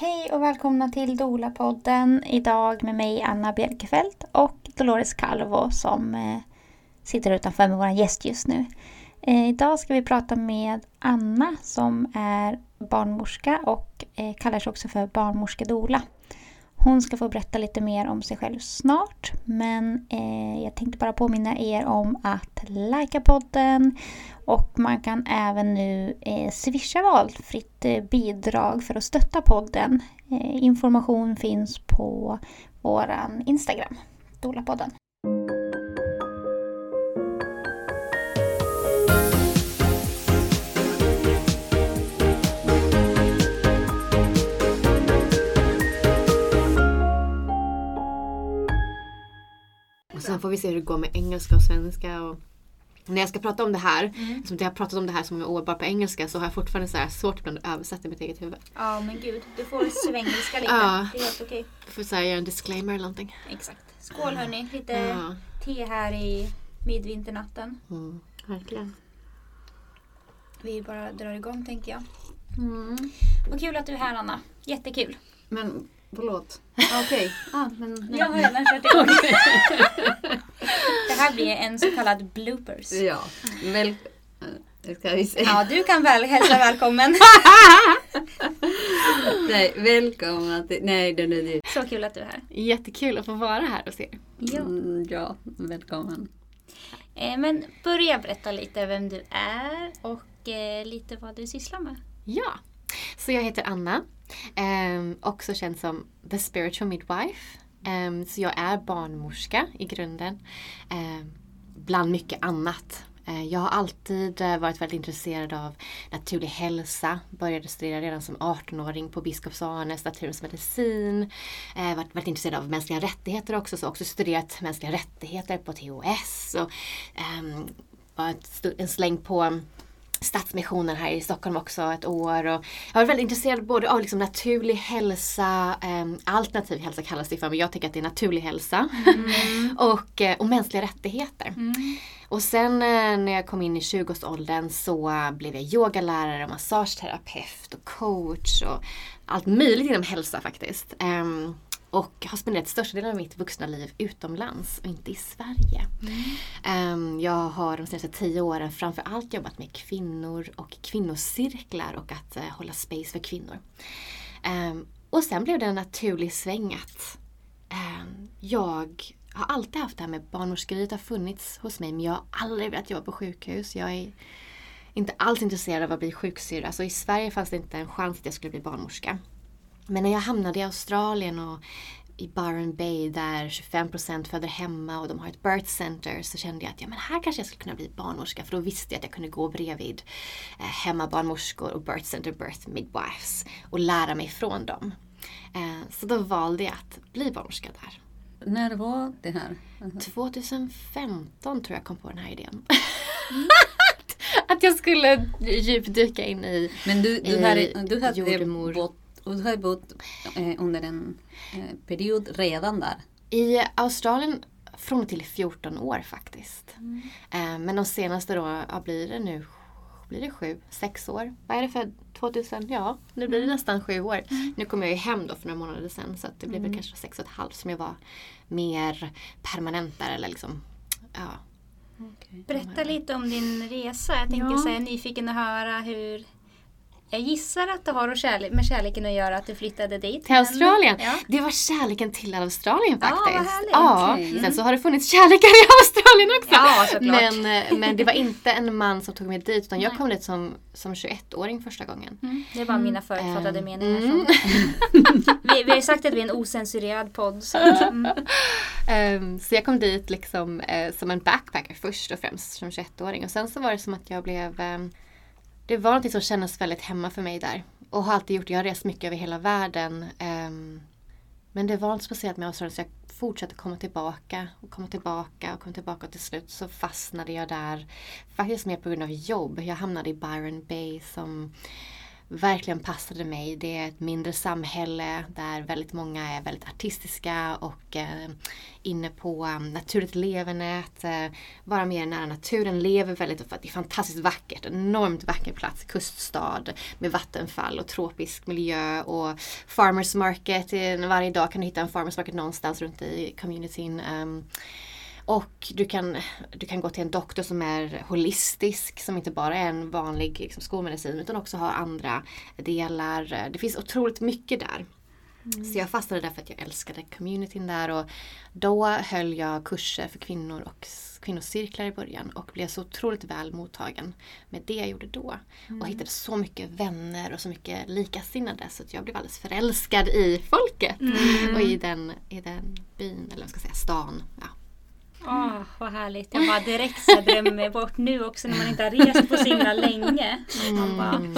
Hej och välkomna till Dola-podden. Idag med mig Anna Bjelkefelt och Dolores Calvo som eh, sitter utanför med vår gäst just nu. Eh, idag ska vi prata med Anna som är barnmorska och eh, kallar sig också för barnmorska Dola. Hon ska få berätta lite mer om sig själv snart. Men eh, jag tänkte bara påminna er om att likea podden. Och man kan även nu eh, swisha valfritt eh, bidrag för att stötta podden. Eh, information finns på våran Instagram, Dolapodden. Sen får vi se hur det går med engelska och svenska. Och när jag ska prata om det här, Mm. som jag har pratat om det här så många år bara på engelska så har jag fortfarande så här svårt ibland att översätta mitt eget huvud. Ja men gud, du får svängelska lite. Ja. Det är helt okej. Jag får så här, göra en disclaimer eller någonting. Exakt. Skål hörni, lite Ja. te här i midvinternatten. Mm, verkligen. Vi bara drar igång tänker jag. Mm. Vad kul att du är här Anna. Jättekul. Men förlåt. Okej. Ah, men, Jag har redan kört igång. Det här blir en så kallad bloopers. Ja, väl... Ska vi se. Ja, du kan väl hälsa välkommen. Nej, välkomna till... Nej, den är det. Så kul att du är här. Jättekul att få vara här hos er. Ja. Mm, ja, välkommen. Eh, Men börja berätta lite vem du är och eh, lite vad du sysslar med. Ja, så jag heter Anna. Um, också känd som The Spiritual Midwife. Um, så jag är barnmorska i grunden. Um, bland mycket annat. Uh, jag har alltid uh, varit väldigt intresserad av naturlig hälsa. Började studera redan som 18-åring på Biskops-Arnes naturens medicin. Uh, varit väldigt intresserad av mänskliga rättigheter också. Så också studerat mänskliga rättigheter på THS. Och, um, var ett en släng på Stadsmissionen här i Stockholm också ett år. Och jag var väldigt intresserad både av liksom naturlig hälsa, eh, alternativ hälsa kallas det för, men jag tycker att det är naturlig hälsa. och, eh, och mänskliga rättigheter. Och sen eh, när jag kom in i 20-årsåldern så blev jag yogalärare, massageterapeut och coach och allt möjligt inom hälsa faktiskt. Ehm, och har spenderat största delen av mitt vuxna liv utomlands och inte i Sverige. Ehm, jag har de senaste tio åren framför allt jobbat med kvinnor och kvinnocirklar och att eh, hålla space för kvinnor. Ehm, och sen blev det en naturlig sväng att ehm, jag har alltid haft det här med barnmorskeriet har funnits hos mig men jag har aldrig velat jobba på sjukhus. Jag är inte alls intresserad av att bli sjuksyrra. Så i Sverige fanns det inte en chans att jag skulle bli barnmorska. Men när jag hamnade i Australien och i Byron Bay där 25% föder hemma och de har ett birth center så kände jag att ja, men här kanske jag skulle kunna bli barnmorska för då visste jag att jag kunde gå bredvid eh, hemmabarnmorskor och birth center birth midwives och lära mig från dem. Eh, så då valde jag att bli barnmorska där. När var det här? 2015 tror jag kom på den här idén. att jag skulle djupdyka in i Men du, du, I har, du hade jordemor. bott, och du har bott eh, under en eh, period redan där. I Australien från och till 14 år faktiskt. Eh, men de senaste då, ja, blir det nu blir det sju, sex år. Vad är det för 2000? Ja, nu blir det nästan sju år. Nu kom jag ju hem då för några månader sedan så att det blev väl kanske sex och ett halvt som jag var mer permanent där eller liksom, ja. Berätta lite om din resa. Jag tänker Ja. så här, jag är nyfiken att höra hur... Jag gissar att det har kärle- med kärleken att göra att du flyttade dit. Till Australien? Ja. Det var kärleken till Australien faktiskt. härligt. Ja, Okej. Sen så har det funnits kärlekar i Australien också. Ja, såklart. men, eh, men det var inte en man som tog mig dit utan jag kom dit som, som 21-åring första gången. Mm, det var mina förutfattade Ehm, meningar. mm. Vi, vi har ju sagt att vi är en osensurerad podd. Så, mm. Ehm, så jag kom dit liksom eh, som en backpacker först och främst som 21-åring. Och sen så var det som att jag blev ehm, det var något som kändes väldigt hemma för mig där. Och har alltid gjort. Jag har rest mycket över hela världen. Um, men det var något speciellt med Australien så jag fortsatte komma tillbaka och komma tillbaka och komma tillbaka och till slut så fastnade jag där. Faktiskt mer på grund av jobb. Jag hamnade i Byron Bay som verkligen passade mig. Det är ett mindre samhälle där väldigt många är väldigt artistiska och eh, inne på um, naturligt levande. Att eh, vara mer nära naturen, lever väldigt, för att det är fantastiskt vackert. Enormt vacker plats, kuststad med vattenfall och tropisk miljö och farmers market. Eh, varje dag kan du hitta en farmers market någonstans runt i communityn. Um, och du kan, du kan gå till en doktor som är holistisk, som inte bara är en vanlig liksom, skolmedicin utan också har andra delar. Det finns otroligt mycket där. Mm. Så jag fastnade där för att jag älskade communityn där och då höll jag kurser för kvinnor och kvinnocirklar i början och blev så otroligt väl mottagen med det jag gjorde då. Mm. Och hittade så mycket vänner och så mycket likasinnade så att jag blev alldeles förälskad i folket mm. och i den, i den byn, eller vad ska jag säga, stan. Ja. Åh, oh, vad härligt. Jag bara direkt så drömmer bort nu också när man inte har rest på så himla länge. Man bara, mm.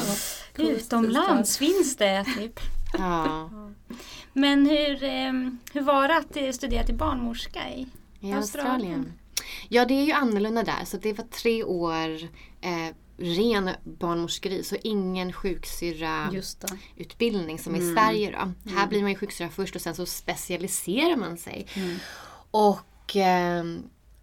utomlands finns det typ. Ja. Men hur, ehm, hur var det att eh, studera till barnmorska i, I Australien? Australien? Ja, det är ju annorlunda där. Så det var tre år eh, ren barnmorskeri, så ingen sjuksyrra-utbildning som mm. i Sverige. Då. Mm. Här blir man ju sjuksyrra först och sen så specialiserar man sig. Mm. Och eh,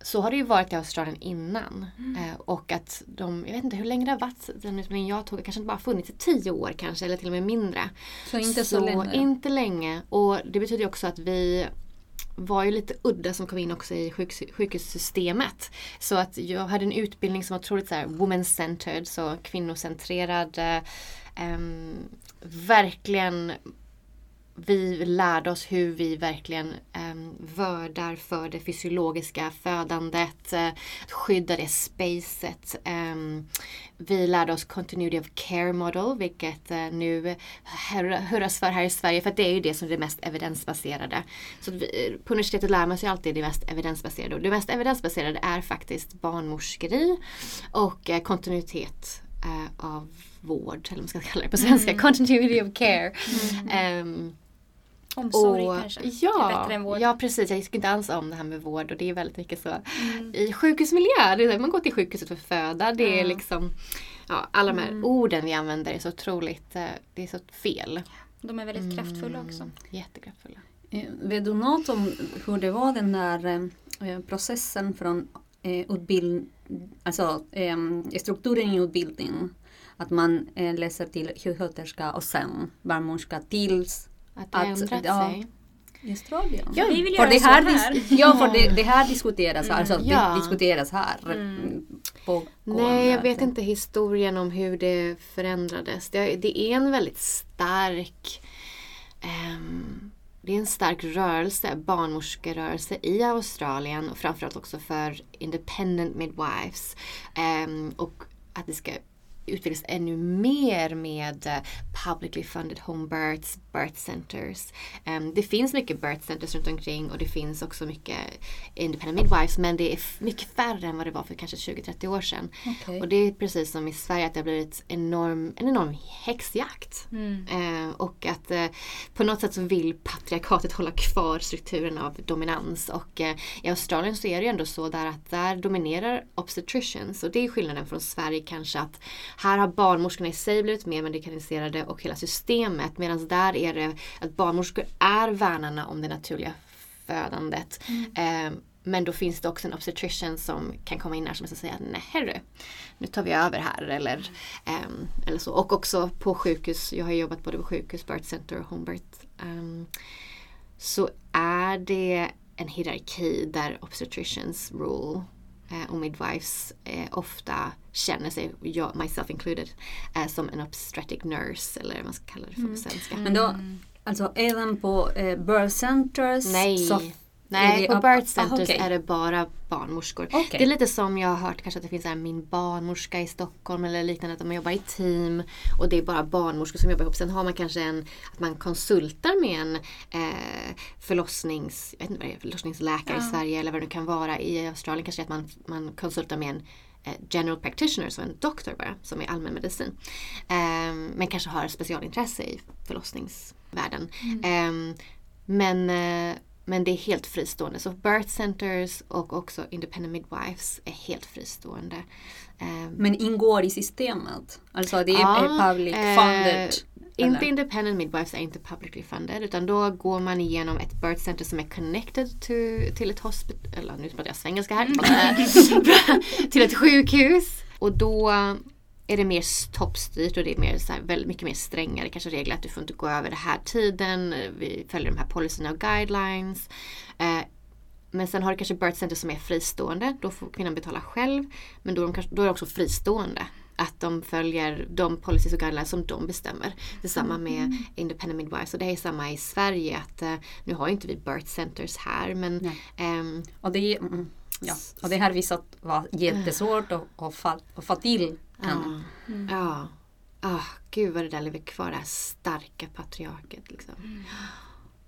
så har det ju varit i Australien innan. Mm. Eh, och att de, jag vet inte hur länge det har varit den utbildningen jag tog, kanske inte bara funnits i tio år kanske eller till och med mindre. Så inte så, så länge? Inte länge. Och det betyder också att vi var ju lite udda som kom in också i sjuk, sjukhussystemet. Så att jag hade en utbildning som var otroligt så här woman-centered, så kvinnocentrerad. Eh, verkligen vi lärde oss hur vi verkligen um, vördar för det fysiologiska födandet, uh, skydda det spacet. Um, vi lärde oss Continuity of Care Model, vilket uh, nu hurras för här i Sverige, för det är ju det som är det mest evidensbaserade. Så vi, på universitetet lär man sig alltid det mest evidensbaserade och det mest evidensbaserade är faktiskt barnmorskeri och uh, kontinuitet av vård, eller vad man ska kalla det på svenska, mm. continuity of care. Mm. Um, Omsorg och, kanske? Ja, är bättre än vård. ja precis. Jag tycker inte alls om det här med vård och det är väldigt mycket så mm. i sjukhusmiljö. Det är, man går till sjukhuset för att föda. Det är mm. liksom ja, alla de här mm. orden vi använder är så otroligt, eh, det är så fel. De är väldigt kraftfulla också. Mm, jättekraftfulla. Eh, vet du något om hur det var den där eh, processen från utbildning, alltså strukturen i utbildningen? Att man läser till sjuksköterska och sen barnmorska tills att det har ändrat ja, sig. I Australien? Ja, vi vill göra det här, här. Ja, för det, det här diskuteras, mm. alltså, ja. det diskuteras här. Mm. På Nej, jag vet inte historien om hur det förändrades. Det, det är en väldigt stark um, det är en stark rörelse, barnmorskerörelse i Australien och framförallt också för independent midwives. Um, och att det ska utvecklas ännu mer med eh, publicly funded home births, birth centers. Um, det finns mycket birth centers runt omkring och det finns också mycket independent midwives men det är mycket färre än vad det var för kanske 20-30 år sedan. Okay. Och det är precis som i Sverige att det har blivit enorm, en enorm häxjakt. Mm. Uh, och att uh, på något sätt så vill patriarkatet hålla kvar strukturen av dominans och uh, i Australien så är det ju ändå så där att där dominerar obstetricians och det är skillnaden från Sverige kanske att här har barnmorskorna i sig blivit mer medikaliserade och hela systemet medan där är det att barnmorskor är värnarna om det naturliga födandet. Mm. Eh, men då finns det också en obstetrician som kan komma in här som säger nej herre, nu tar vi över här eller, um, eller så. Och också på sjukhus, jag har jobbat både på sjukhus, birth center och home birth. Um, så är det en hierarki där obstetricians rule och midwives eh, ofta känner sig, jag, myself included, eh, som en obstetric nurse eller vad man ska kalla det för på mm. svenska. Men då, alltså även på eh, birth centers? Nej. Så Nej, på birth centers ah, okay. är det bara barnmorskor. Okay. Det är lite som jag har hört kanske att det finns här min barnmorska i Stockholm eller liknande. Att man jobbar i team och det är bara barnmorskor som jobbar ihop. Sen har man kanske en, att man konsultar med en eh, förlossnings, jag vet inte vad det är, förlossningsläkare ja. i Sverige eller vad det kan vara. I Australien kanske att man, man konsultar med en eh, general practitioner, så en doktor bara, som är allmänmedicin. Eh, men kanske har specialintresse i förlossningsvärlden. Mm. Eh, men men det är helt fristående. Så birth centers och också independent midwives är helt fristående. Um, men ingår i systemet? Alltså det är ja, public funded? Eh, inte independent midwives är inte publicly funded utan då går man igenom ett birth center som är connected to, till ett hospital, eller nu pratar jag svengelska här, mm. till ett sjukhus. Och då är det mer toppstyrt och det är mer, så här, väldigt mycket mer strängare kanske regler att du får inte gå över den här tiden. Vi följer de här policyerna och guidelines. Eh, men sen har du kanske birth center som är fristående. Då får kvinnan betala själv. Men då är, de kanske, då är det också fristående. Att de följer de policies och guidelines som de bestämmer. Detsamma med mm. independent midwives. Och det är samma i Sverige. att uh, Nu har inte vi birth centers här men... Um, och det är, mm, Ja, och det har visat vara jättesvårt att, att, få, att till. Ja. Mm. ja. Ah, gud vad det där lever kvar, det här starka patriarket. Liksom. Mm.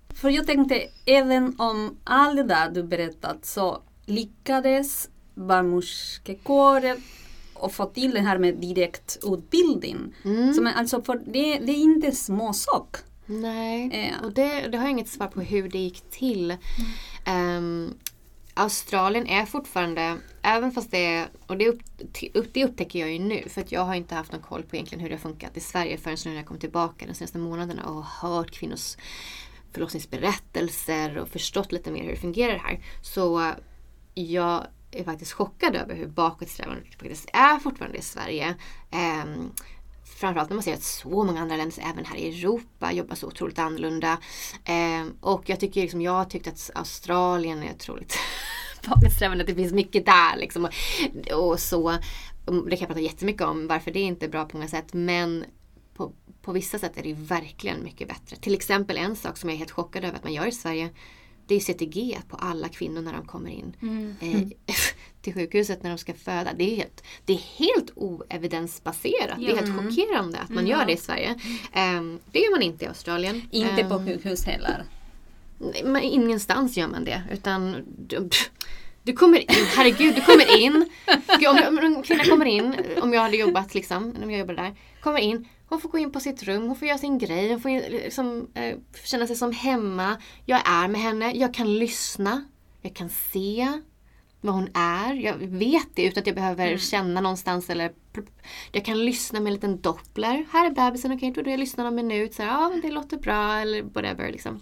För jag tänkte, även om allt det där du berättat så lyckades barnmorskekåren och få till det här med direktutbildning. Mm. Som är, alltså för det, det är inte en små sak. Nej, eh. och det, det har jag inget svar på hur det gick till. Mm. Um, Australien är fortfarande, även fast det är, och det, upp, det upptäcker jag ju nu för att jag har inte haft någon koll på egentligen hur det har funkat i Sverige förrän nu när jag kom tillbaka de senaste månaderna och hört kvinnors förlossningsberättelser och förstått lite mer hur det fungerar här. Så eh, jag är faktiskt chockad över hur bakåtsträvande det faktiskt är fortfarande i Sverige. Um, framförallt när man ser att så många andra länder, även här i Europa, jobbar så otroligt annorlunda. Eh, och jag tycker liksom, jag har tyckt att Australien är otroligt bakåtsträvande, att det finns mycket där liksom. Och, och så. Det kan jag prata jättemycket om varför det inte är bra på många sätt. Men på, på vissa sätt är det verkligen mycket bättre. Till exempel en sak som jag är helt chockad över att man gör i Sverige det är CTG på alla kvinnor när de kommer in mm. eh, till sjukhuset när de ska föda. Det är helt, det är helt oevidensbaserat. Ja. Det är helt mm. chockerande att man mm. gör det i Sverige. Um, det gör man inte i Australien. Inte um, på sjukhus heller? Men ingenstans gör man det. Utan du, kommer in, herregud, du kommer in. Om en kvinna kommer in, om jag hade jobbat liksom, om jag jobbade där. Kommer in, hon får gå in på sitt rum, hon får göra sin grej, hon får liksom, eh, känna sig som hemma. Jag är med henne, jag kan lyssna, jag kan se vad hon är. Jag vet det utan att jag behöver mm. känna någonstans eller jag kan lyssna med en liten doppler. Här är bebisen, okej okay, då jag lyssnar någon minut. Så ja, det låter bra eller whatever. Liksom.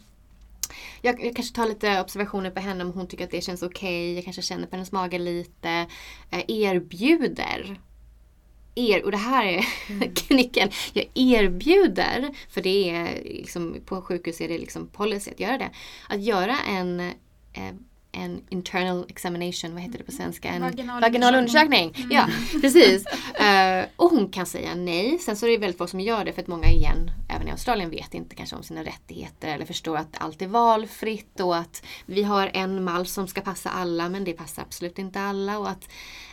Jag, jag, kanske tar lite observationer på henne om hon tycker att det känns okej. Okay. Jag kanske känner på hennes mage lite. Eh, erbjuder er, och det här är mm. knicken, jag erbjuder, för det är liksom, på sjukhus är det liksom policy att göra det, att göra en eh, en internal examination, vad heter det på svenska? En vaginal, vaginal undersökning. Mm. Ja, precis. Uh, och hon kan säga nej. Sen så är det väldigt få som gör det för att många igen, även i Australien, vet inte kanske om sina rättigheter eller förstår att allt är valfritt och att vi har en mall som ska passa alla men det passar absolut inte alla. Och att,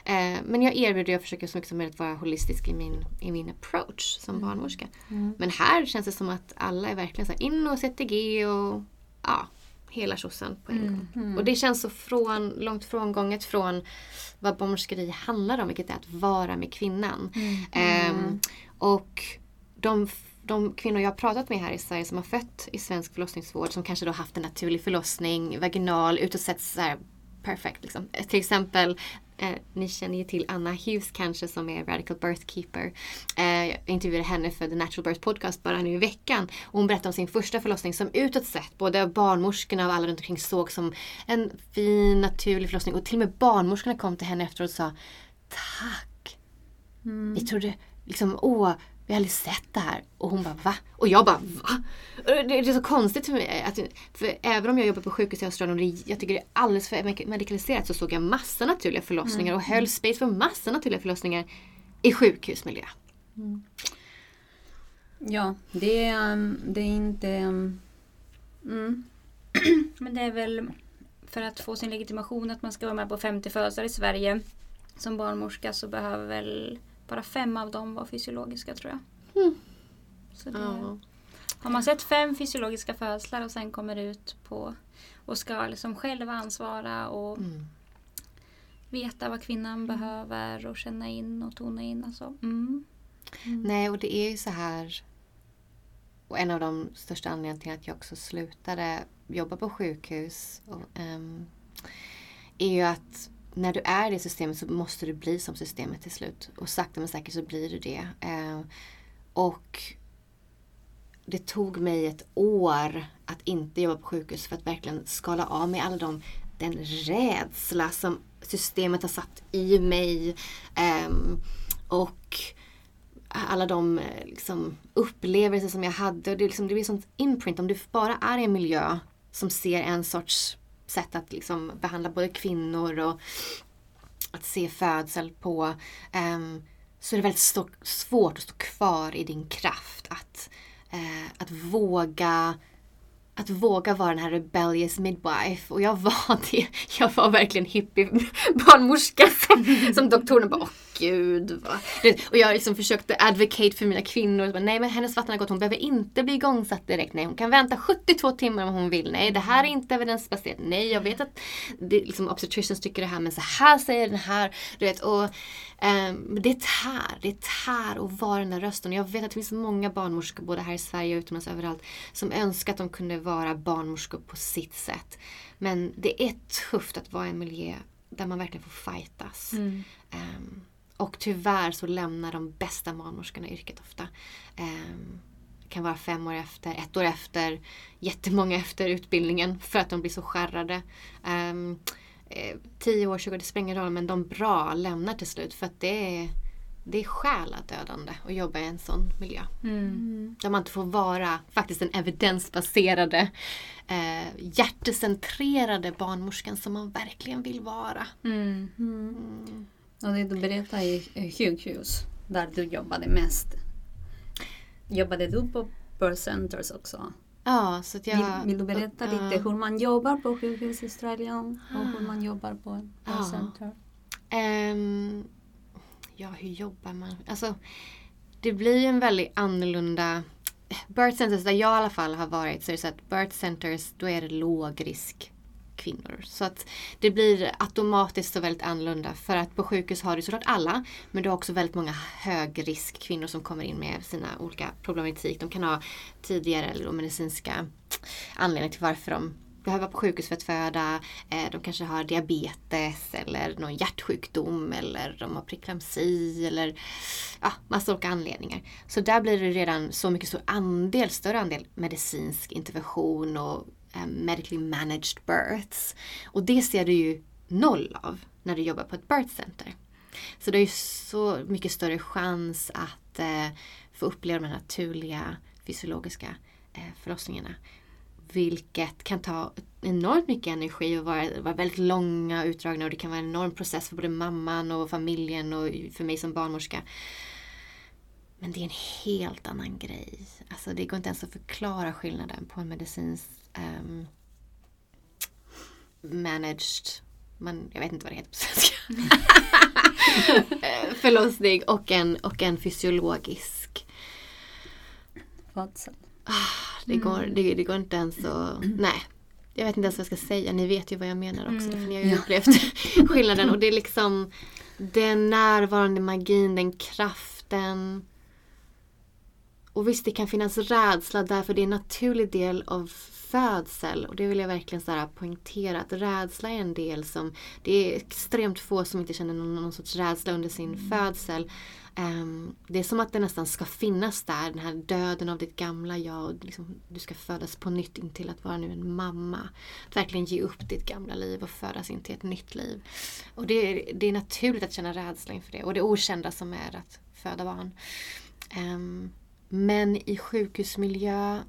uh, men jag erbjuder, jag försöker så mycket som möjligt vara holistisk i min, i min approach som mm. barnmorska. Mm. Men här känns det som att alla är verkligen så här in och CTG och ja, hela tjosan på en mm. gång. Mm. Och det känns så från, långt frångånget från vad barnmorskeri handlar om, vilket är att vara med kvinnan. Um, och de, de kvinnor jag har pratat med här i Sverige som har fött i svensk förlossningsvård som kanske då haft en naturlig förlossning, vaginal, utåt sett så här perfekt. Liksom. Till exempel Eh, ni känner ju till Anna Hughes kanske som är Radical Birth Keeper. Eh, jag intervjuade henne för The Natural Birth Podcast bara nu i veckan. Och hon berättade om sin första förlossning som utåt sett både av barnmorskorna och alla runt omkring såg som en fin naturlig förlossning. Och till och med barnmorskorna kom till henne efteråt och sa Tack! Mm. Vi trodde liksom, åh, vi har aldrig sett det här. Och hon bara va? Och jag bara va? Det är så konstigt för mig. Att, för även om jag jobbar på sjukhus i Australien och jag tycker det är alldeles för medikaliserat så såg jag massa naturliga förlossningar mm. och höll space för massa naturliga förlossningar i sjukhusmiljö. Mm. Ja, det, um, det är inte... Um, mm. Men det är väl för att få sin legitimation att man ska vara med på 50 födelser i Sverige som barnmorska så behöver väl bara fem av dem var fysiologiska tror jag. Mm. Så det, ja. Har man sett fem fysiologiska födslar och sen kommer ut på och ska liksom själv ansvara och mm. veta vad kvinnan mm. behöver och känna in och tona in. Alltså, mm. Mm. Nej, och det är ju så här och en av de största anledningarna till att jag också slutade jobba på sjukhus och, um, är ju att när du är i det systemet så måste du bli som systemet till slut. Och sakta men säkert så blir du det. Eh, och det tog mig ett år att inte jobba på sjukhus för att verkligen skala av mig alla de, den rädsla som systemet har satt i mig. Eh, och alla de eh, liksom, upplevelser som jag hade. Och det, liksom, det blir sånt imprint om du bara är i en miljö som ser en sorts sätt att liksom, behandla både kvinnor och att se födsel på. Um, så är det väldigt stå, svårt att stå kvar i din kraft. Att, uh, att våga att våga vara den här rebellious midwife. Och jag var det. Jag var verkligen hippie barnmorska som, som doktorn bara, gud. Va? Och jag liksom försökte advocate för mina kvinnor. Bara, Nej men hennes vatten har gått, hon behöver inte bli igångsatt direkt. Nej hon kan vänta 72 timmar om hon vill. Nej det här är inte evidensbaserat. Nej jag vet att det, liksom, obstetricians tycker det här men så här säger den här. Du vet, och, um, det tär, det tär att vara den där rösten. Jag vet att det finns många barnmorskor både här i Sverige och utomlands överallt som önskar att de kunde vara barnmorskor på sitt sätt. Men det är tufft att vara i en miljö där man verkligen får fightas. Mm. Um, och tyvärr så lämnar de bästa barnmorskorna yrket ofta. Um, kan vara fem år efter, ett år efter, jättemånga efter utbildningen för att de blir så skärrade. Um, tio år, 20 år, det spelar ingen roll men de bra lämnar till slut för att det är det är själadödande att jobba i en sån miljö. Mm. Där man inte får vara faktiskt den evidensbaserade, eh, hjärtecentrerade barnmorskan som man verkligen vill vara. Mm. Mm. Och det du berättade i sjukhus, där du jobbade mest. Jobbade du på birth centers också? Ja, så jag, vill, vill, du berätta uh, lite hur man jobbar på sjukhus i Australien och hur man jobbar på birth uh, center? Um, ja, hur jobbar man? Alltså, det blir en väldigt annorlunda Birth centers där jag i alla fall har varit så är det så att birth centers då är det lågrisk kvinnor. Så att det blir automatiskt så väldigt annorlunda. För att på sjukhus har du såklart alla, men du har också väldigt många högriskkvinnor som kommer in med sina olika problematik. De kan ha tidigare eller medicinska anledningar till varför de behöver vara på sjukhus för att föda. Eh, de kanske har diabetes eller någon hjärtsjukdom eller de har preeklamsi eller ja, massa olika anledningar. Så där blir det redan så mycket stor andel, större andel medicinsk intervention och Eh, medically managed births. Och det ser du ju noll av när du jobbar på ett birth center. Så det är ju så mycket större chans att eh, få uppleva de här naturliga fysiologiska eh, förlossningarna. Vilket kan ta enormt mycket energi och vara, vara väldigt långa och utdragna och det kan vara en enorm process för både mamman och familjen och för mig som barnmorska. Men det är en helt annan grej. Alltså det går inte ens att förklara skillnaden på en medicinsk um, managed, man, jag vet inte vad det heter på svenska. Eh, förlossning och en, och en fysiologisk. Födsel. Ah, det, går, mm. det, det går inte ens att... Nej. Jag vet inte ens vad jag ska säga. Ni vet ju vad jag menar också. Mm. För ni har ju ja. upplevt skillnaden. Och det är liksom den närvarande magin, den kraften. Och visst, det kan finnas rädsla därför det är en naturlig del av födsel. Och det vill jag verkligen så här poängtera. Att rädsla är en del som... Det är extremt få som inte känner någon, någon sorts rädsla under sin mm. födsel. Um, det är som att det nästan ska finnas där, den här döden av ditt gamla jag. Och liksom, du ska födas på nytt in till att vara nu en mamma. Att verkligen ge upp ditt gamla liv och födas in till ett nytt liv. Och det är, det är naturligt att känna rädsla inför det. Och det okända som är att föda barn. Um, men i sjukhusmiljö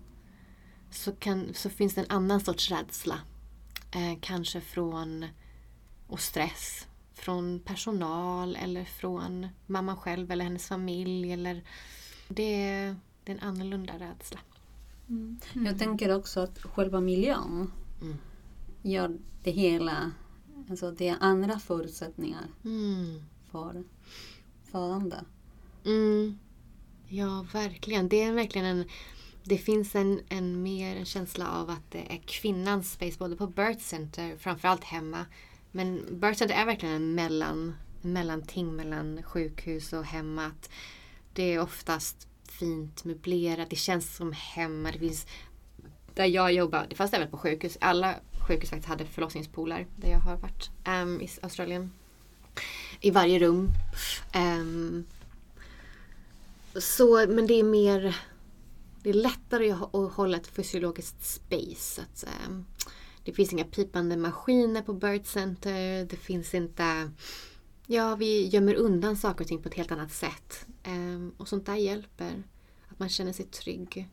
så, kan, så finns det en annan sorts rädsla. Eh, kanske från och stress från personal eller från mamman själv eller hennes familj. Eller, det, är, det är en annorlunda rädsla. Mm. Jag tänker också att själva miljön mm. gör det hela, alltså det är andra förutsättningar mm. för födande. Mm. Ja, verkligen. Det är verkligen en det finns en, en mer en känsla av att det är kvinnans space både på birth center, framförallt hemma, men birth center är verkligen en mellan, mellanting mellan sjukhus och hemma. det är oftast fint möblerat. Det känns som hemma. Det finns där jag jobbar, det fanns även på sjukhus. Alla sjukhus faktiskt hade förlossningspooler där jag har varit um, i Australien. I varje rum. Um, så, men det är mer det är lättare att hålla ett fysiologiskt space. Att, um, det finns inga pipande maskiner på Birth Center. Det finns inte... Ja, vi gömmer undan saker och ting på ett helt annat sätt. Um, och sånt där hjälper. Att man känner sig trygg.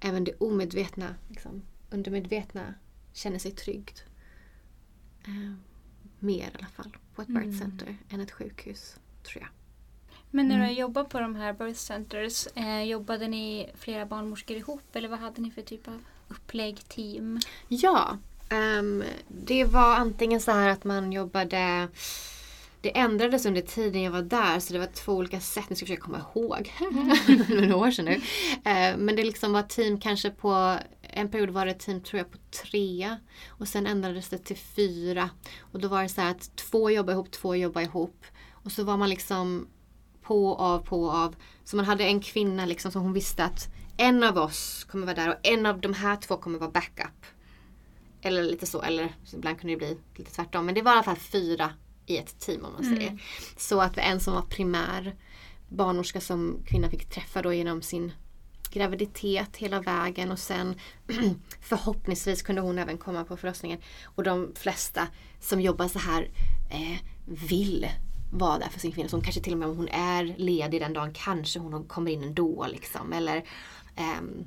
Även det omedvetna, liksom, undermedvetna, känner sig tryggt. Um, mer i alla fall på ett mm. birth center än ett sjukhus, tror jag. Men när mm. du jobbade på de här birth centers, eh, jobbade ni flera barnmorskor ihop eller vad hade ni för typ av upplägg, team? Ja, um, det var antingen så här att man jobbade det ändrades under tiden jag var där så det var två olika sätt. Nu ska jag försöka komma ihåg. Några år sedan nu. Uh, men det liksom var team kanske på en period var det team tror jag på tre och sen ändrades det till fyra. Och då var det så här att två jobbar ihop, två jobbar ihop. Och så var man liksom på, av, på, av. Så man hade en kvinna liksom som hon visste att en av oss kommer vara där och en av de här två kommer vara backup. Eller lite så, eller ibland kunde det bli lite tvärtom. Men det var i alla fall fyra i ett team om man säger. Mm. Så att en som var primär barnmorska som kvinnan fick träffa då genom sin graviditet hela vägen och sen förhoppningsvis kunde hon även komma på förlossningen. Och de flesta som jobbar så här eh, vill vara där för sin kvinna. Så hon kanske till och med om hon är ledig den dagen kanske hon kommer in ändå. Liksom. Eller um,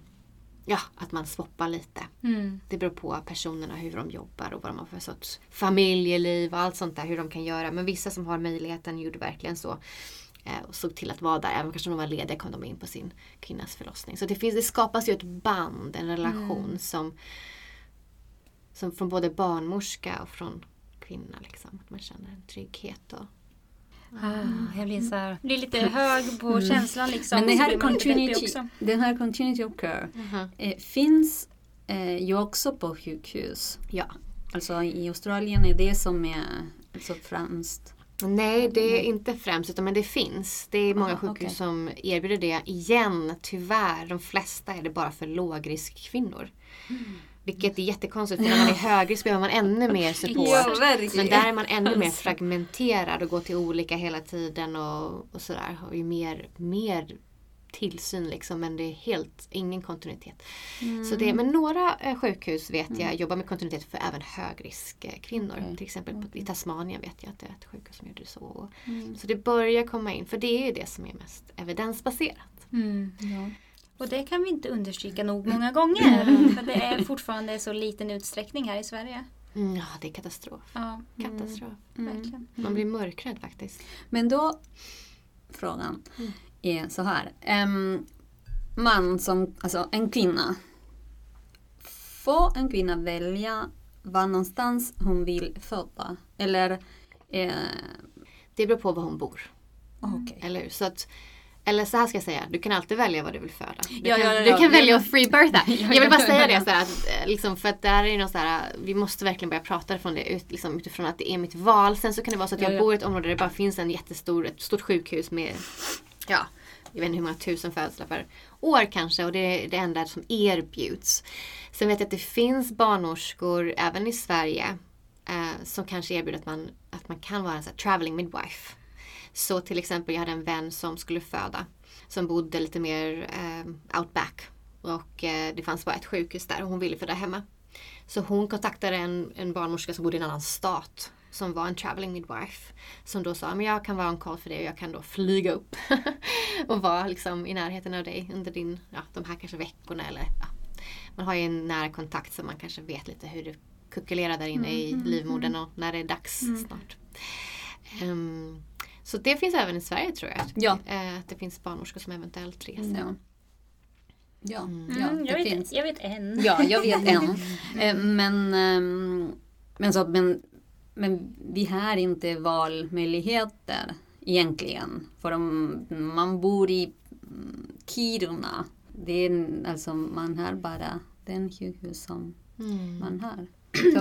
ja, att man swappar lite. Mm. Det beror på personerna, hur de jobbar och vad de har för sorts familjeliv och allt sånt där. Hur de kan göra. Men vissa som har möjligheten gjorde verkligen så. Eh, och såg till att vara där. Även kanske om de var lediga kom de in på sin kvinnas förlossning. Så det, finns, det skapas ju ett band, en relation mm. som, som från både barnmorska och från kvinna. Liksom. Att man känner en trygghet och Ah, jag blir, så här, blir lite hög på mm. känslan. Liksom, Men det här continuity, den här continuity of care -huh. eh, finns eh, ju också på sjukhus. Ja. Alltså i Australien är det som är alltså främst Nej, det är inte främst utan men det finns. Det är många ah, sjukhus okay. som erbjuder det. Igen, tyvärr, de flesta är det bara för lågriskkvinnor. Mm. Vilket är jättekonstigt för när man är högrisk behöver man ännu mer support. Ja, men där är man ännu mer fragmenterad och går till olika hela tiden och, och sådär. Har ju mer, mer tillsyn liksom men det är helt ingen kontinuitet. Mm. Så det, men några eh, sjukhus vet jag mm. jobbar med kontinuitet för även högriskkvinnor. Okay. Till exempel okay. i Tasmanien vet jag att det är ett sjukhus som gör det så. Mm. Så det börjar komma in för det är ju det som är mest evidensbaserat. Mm. Ja. Och det kan vi inte understryka nog många gånger. Mm. För det är fortfarande så liten utsträckning här i Sverige. Mm, ja, det är katastrof. Ja. Katastrof. Mm. Verkligen. Man blir mörkrädd faktiskt. Men då, frågan mm. är så här. Um, man som, alltså en kvinna. Får en kvinna välja var någonstans hon vill föda? Eller? Eh... Det beror på var hon bor. Okay. Eller Så att eller så här ska jag säga, du kan alltid välja vad du vill föda. Du ja, kan, ja, ja, du kan välja att free birtha. jag vill bara säga det så här, att, eh, liksom, för att det här är något så här, vi måste verkligen börja prata från det ut, liksom, utifrån att det är mitt val. Sen så kan det vara så att jag bor i ett område där det bara finns en jättestor, ett stort sjukhus med, ja, jag vet inte hur många tusen födslar per år kanske och det är det enda som erbjuds. Sen vet jag att det finns barnmorskor även i Sverige eh, som kanske erbjuder att man, att man kan vara en så här, traveling midwife. Så till exempel jag hade en vän som skulle föda. Som bodde lite mer eh, outback. Och eh, det fanns bara ett sjukhus där och hon ville föda hemma. Så hon kontaktade en, en barnmorska som bodde i en annan stat. Som var en traveling midwife. Som då sa, men jag kan vara en call för dig och jag kan då flyga upp. och vara liksom i närheten av dig under din, ja, de här kanske veckorna eller ja. Man har ju en nära kontakt så man kanske vet lite hur det kuckulerar där inne mm, i mm, livmodern mm. och när det är dags mm. snart. Um, så det finns även i Sverige tror jag. Ja. Eh, att det finns barnmorskor som eventuellt reser. Ja. Ja, mm. ja det jag, finns. Vet, jag vet en. Ja, jag vet en. Eh, men, ehm, men, så, men, men vi har inte valmöjligheter egentligen. För om man bor i mm, Kiruna, det är, alltså, man har bara den sjukhus som mm. man har.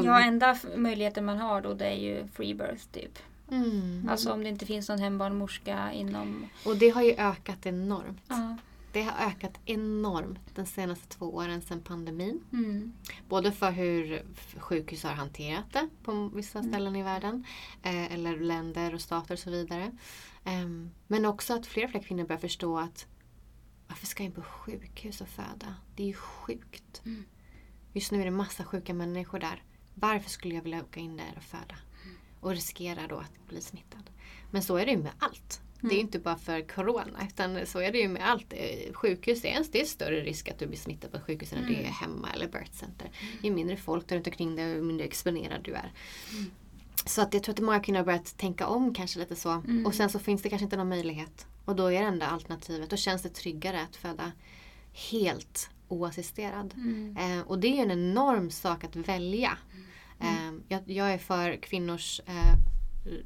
ja, enda möjligheten man har då det är ju free birth typ. Mm. Alltså om det inte finns någon hembarnmorska inom... Och det har ju ökat enormt. Ja. Det har ökat enormt de senaste två åren sedan pandemin. Mm. Både för hur sjukhus har hanterat det på vissa Mm. ställen i världen. Eh, eller länder och stater och så vidare. Ehm, men också att fler och fler kvinnor börjar förstå att varför ska jag in på sjukhus och föda? Det är ju sjukt. Mm. Just nu är det massa sjuka människor där. Varför skulle jag vilja åka in där och föda? Och riskera då att bli smittad. Men så är det ju med allt. Det är ju inte bara för Corona utan så är det ju med allt. Eh, Sjukhus är en det är större risk att du blir smittad på sjukhus än du är hemma eller birth center. Ju mindre folk där runt omkring dig, ju mindre exponerad du är. Så att jag tror att många kvinnor har börjat tänka om kanske lite så. Och sen så finns det kanske inte någon möjlighet. Och då är det enda alternativet. Då känns det tryggare att föda helt oassisterad. Mm. Eh, och det är ju en enorm sak att välja. Eh, jag, jag är för kvinnors eh,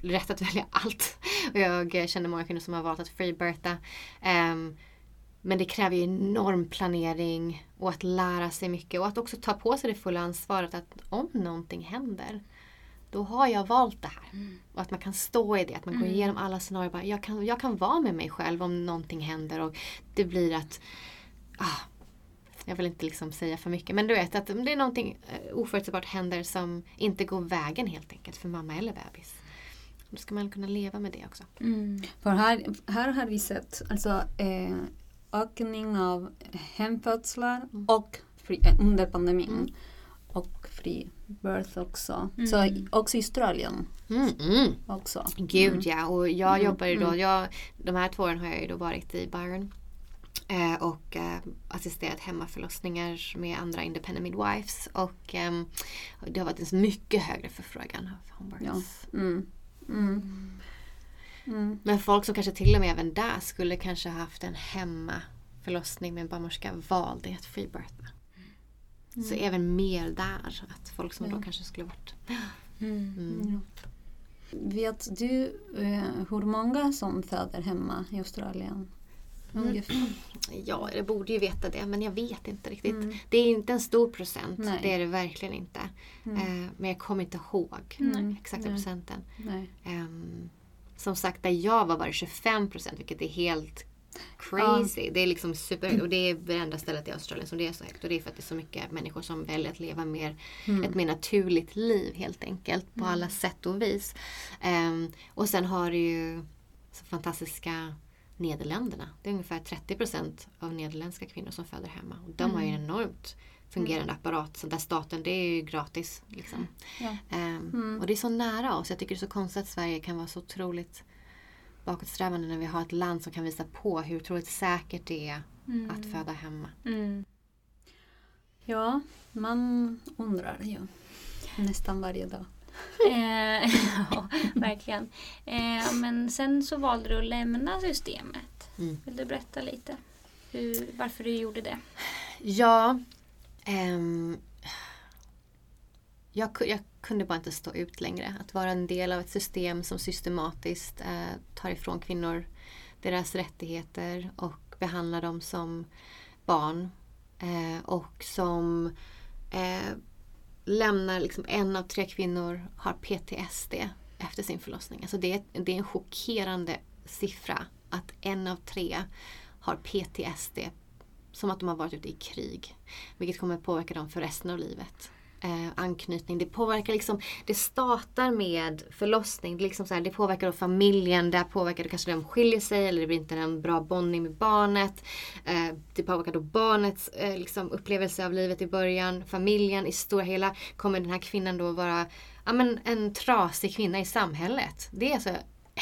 rätt att välja allt. Och jag känner många kvinnor som har valt att freebirtha. Ehm, men det kräver ju enorm planering och att lära sig mycket och att också ta på sig det fulla ansvaret att om någonting händer då har jag valt det här. Och att man kan stå i det, att man går igenom alla scenarier. Bara, jag, kan, jag kan vara med mig själv om någonting händer och det blir att ah, jag vill inte liksom säga för mycket men du vet att om det är någonting eh, oförutsägbart händer som inte går vägen helt enkelt för mamma eller bebis. Då ska man kunna leva med det också. Mm. För här, här har vi sett alltså, eh, ökning av hemfödslar och fri, eh, under pandemin. Mm. Och free birth också. Mm. Så också i Australien Mm, mm. också. Gud ja, och jag Mm, jobbar ju då, mm. jag, de här två åren har jag ju då varit i Byron och eh, assisterat hemmaförlossningar med andra independent midwives och ehm, det har varit en mycket högre förfrågan av homebirths. Mm. Mm. Mm. Men folk som kanske till och med även där skulle kanske haft en hemmaförlossning med en barnmorska valde att freebirtha. Så även mer där, att folk som Ja. då kanske skulle varit... Mm. Mm. Vet du eh, hur många som föder hemma i Australien? Mm. Ja, jag borde ju veta det men jag vet inte riktigt. Mm. Det är inte en stor procent, Nej. det är det verkligen inte. Mm. Eh, men jag kommer inte ihåg Nej. exakta Nej. procenten. Nej. Ehm, som sagt, där jag var var det 25 procent vilket är helt crazy. Det är liksom superhögt och det är det enda stället i Australien som det är så högt. Och det är för att det är så mycket människor som väljer att leva mer, Mm. ett mer naturligt liv helt enkelt på alla sätt och vis. Ehm, och sen har du ju så fantastiska Nederländerna. Det är ungefär 30 procent av nederländska kvinnor som föder hemma. Och de har ju en enormt fungerande apparat. Så där staten, det är ju gratis. Liksom. Ja. Mm. Och det är så nära oss. Jag tycker det är så konstigt att Sverige kan vara så otroligt bakåtsträvande när vi har ett land som kan visa på hur otroligt säkert det är att föda hemma. Mm. Ja, man undrar ju nästan varje dag. Eh, ja, verkligen. Eh, men sen så valde du att lämna systemet. Mm. Vill du berätta lite hur, varför du gjorde det? Ja, ehm, jag, jag kunde bara inte stå ut längre. Att vara en del av ett system som systematiskt eh, tar ifrån kvinnor deras rättigheter och behandlar dem som barn. Eh, och som eh, lämnar liksom en av tre kvinnor har PTSD efter sin förlossning. Alltså det, är, det är en chockerande siffra att en av tre har PTSD som att de har varit ute i krig. Vilket kommer påverka dem för resten av livet. Eh, anknytning, det påverkar liksom, det startar med förlossning. Det, liksom så här, det påverkar då familjen, det påverkar då kanske de skiljer sig eller det blir inte en bra bondning med barnet. Eh, det påverkar då barnets eh, liksom, upplevelse av livet i början. Familjen i stora hela kommer den här kvinnan då vara ja, men en trasig kvinna i samhället. Det är alltså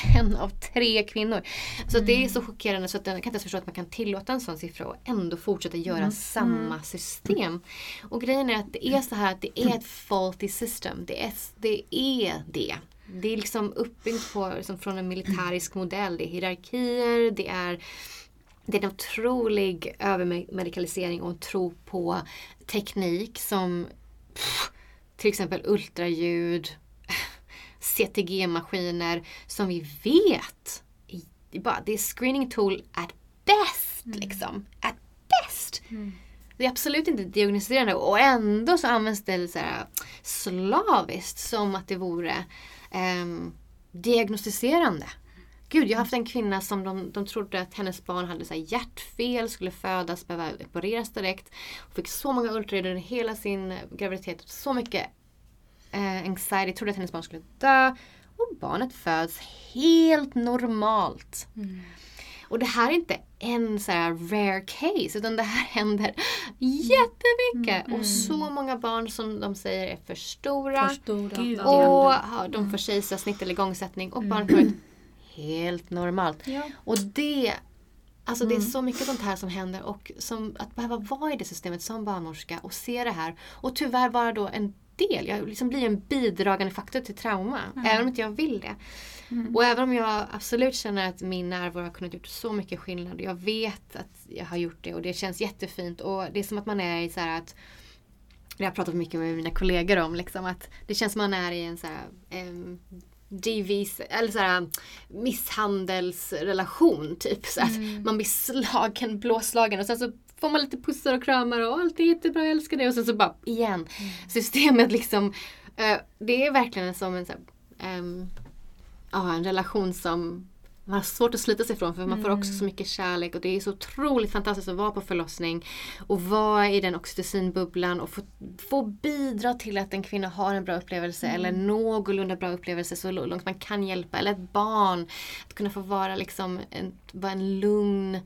en av tre kvinnor. Så det är så chockerande så att jag kan inte ens förstå att man kan tillåta en sån siffra och ändå fortsätta göra samma system. Och grejen är att det är så här att det är ett faulty system. Det är det. Är det. Det är liksom uppbyggt på, liksom från en militärisk modell. Det är hierarkier, det är det är en otrolig övermedikalisering och en tro på teknik som pff, till exempel ultraljud, CTG-maskiner som vi vet bara, det är screening tool at best. Liksom. At best! Det är absolut inte diagnostiserande och ändå så används det så här slaviskt som att det vore ehm, diagnostiserande. Gud Gud, jag har haft en kvinna som de, de trodde att hennes barn hade så hjärtfel, skulle födas, behöva opereras direkt. Hon fick så många ultraljud under hela sin graviditet. Så mycket eh, anxiety, trodde att hennes barn skulle dö. Och barnet föds helt normalt. Mm. Och det här är inte en så rare case utan det här händer jättemycket. Mm. Och så många barn som de säger är för stora. För stora. Gud, och ja, de får kejsarsnitt eller igångsättning och mm. barnet kommer ut helt normalt. Ja. Och det Alltså mm. det är mm. så mycket sånt här som händer och som, att behöva vara i det systemet som barnmorska och se det här. Och tyvärr vara då en del, jag liksom blir en bidragande faktor till trauma. Mm. Även om inte jag vill det. Mm. Och även om jag absolut känner att min närvaro har kunnat gjort så mycket skillnad. Jag vet att jag har gjort det och det känns jättefint. Och det är som att man är i så här att det har jag pratat mycket med mina kollegor om. Liksom, att det känns som att man är i en så här, um, DVs, eller så misshandelsrelation typ. Så att mm. man blir slagen, blåslagen och sen så får man lite pussar och kramar och allt är jättebra, jag älskar det. Och sen så bara igen. Mm. Systemet liksom. Uh, det är verkligen som en, så här, um, uh, en relation som man har svårt att slita sig ifrån för man får också så mm. mycket kärlek och det är så otroligt fantastiskt att vara på förlossning och vara i den oxytocinbubblan och få, få bidra till att en kvinna har en bra upplevelse mm. eller någorlunda bra upplevelse så långt man kan hjälpa. Eller ett barn. Att kunna få vara liksom en, vara en lugn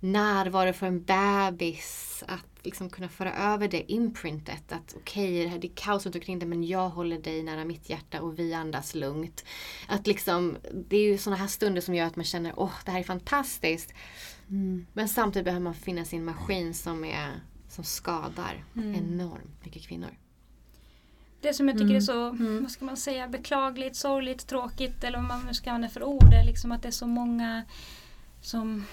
närvaro för en bebis. Att liksom kunna föra över det imprintet. Att okej, okay, det är kaos runt omkring dig men jag håller dig nära mitt hjärta och vi andas lugnt. Att liksom, det är ju sådana här stunder som gör att man känner åh, det här är fantastiskt. Mm. Men samtidigt behöver man finna sin maskin som, är, som skadar mm. enormt mycket kvinnor. Det som jag tycker mm. är så, mm. vad ska man säga, beklagligt, sorgligt, tråkigt eller vad man nu ska använda för ord är liksom att det är så många som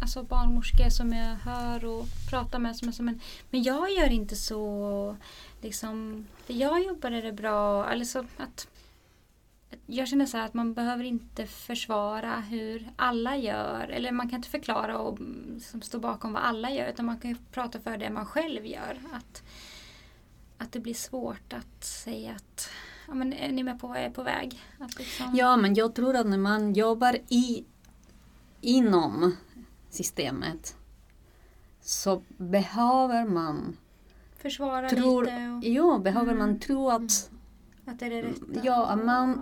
alltså barnmorskor som jag hör och pratar med som är som men, men jag gör inte så. Liksom, för jag jobbar är det bra. Alltså att, jag känner så att man behöver inte försvara hur alla gör. Eller man kan inte förklara och liksom, stå bakom vad alla gör. Utan man kan prata för det man själv gör. Att, att det blir svårt att säga att ja, men är ni med på vad jag är på väg? Liksom... Ja, men jag tror att när man jobbar i, inom systemet så behöver man Försvara tror, lite? Och... Ja, behöver mm. man tro att att det är det rätta? Ja, man,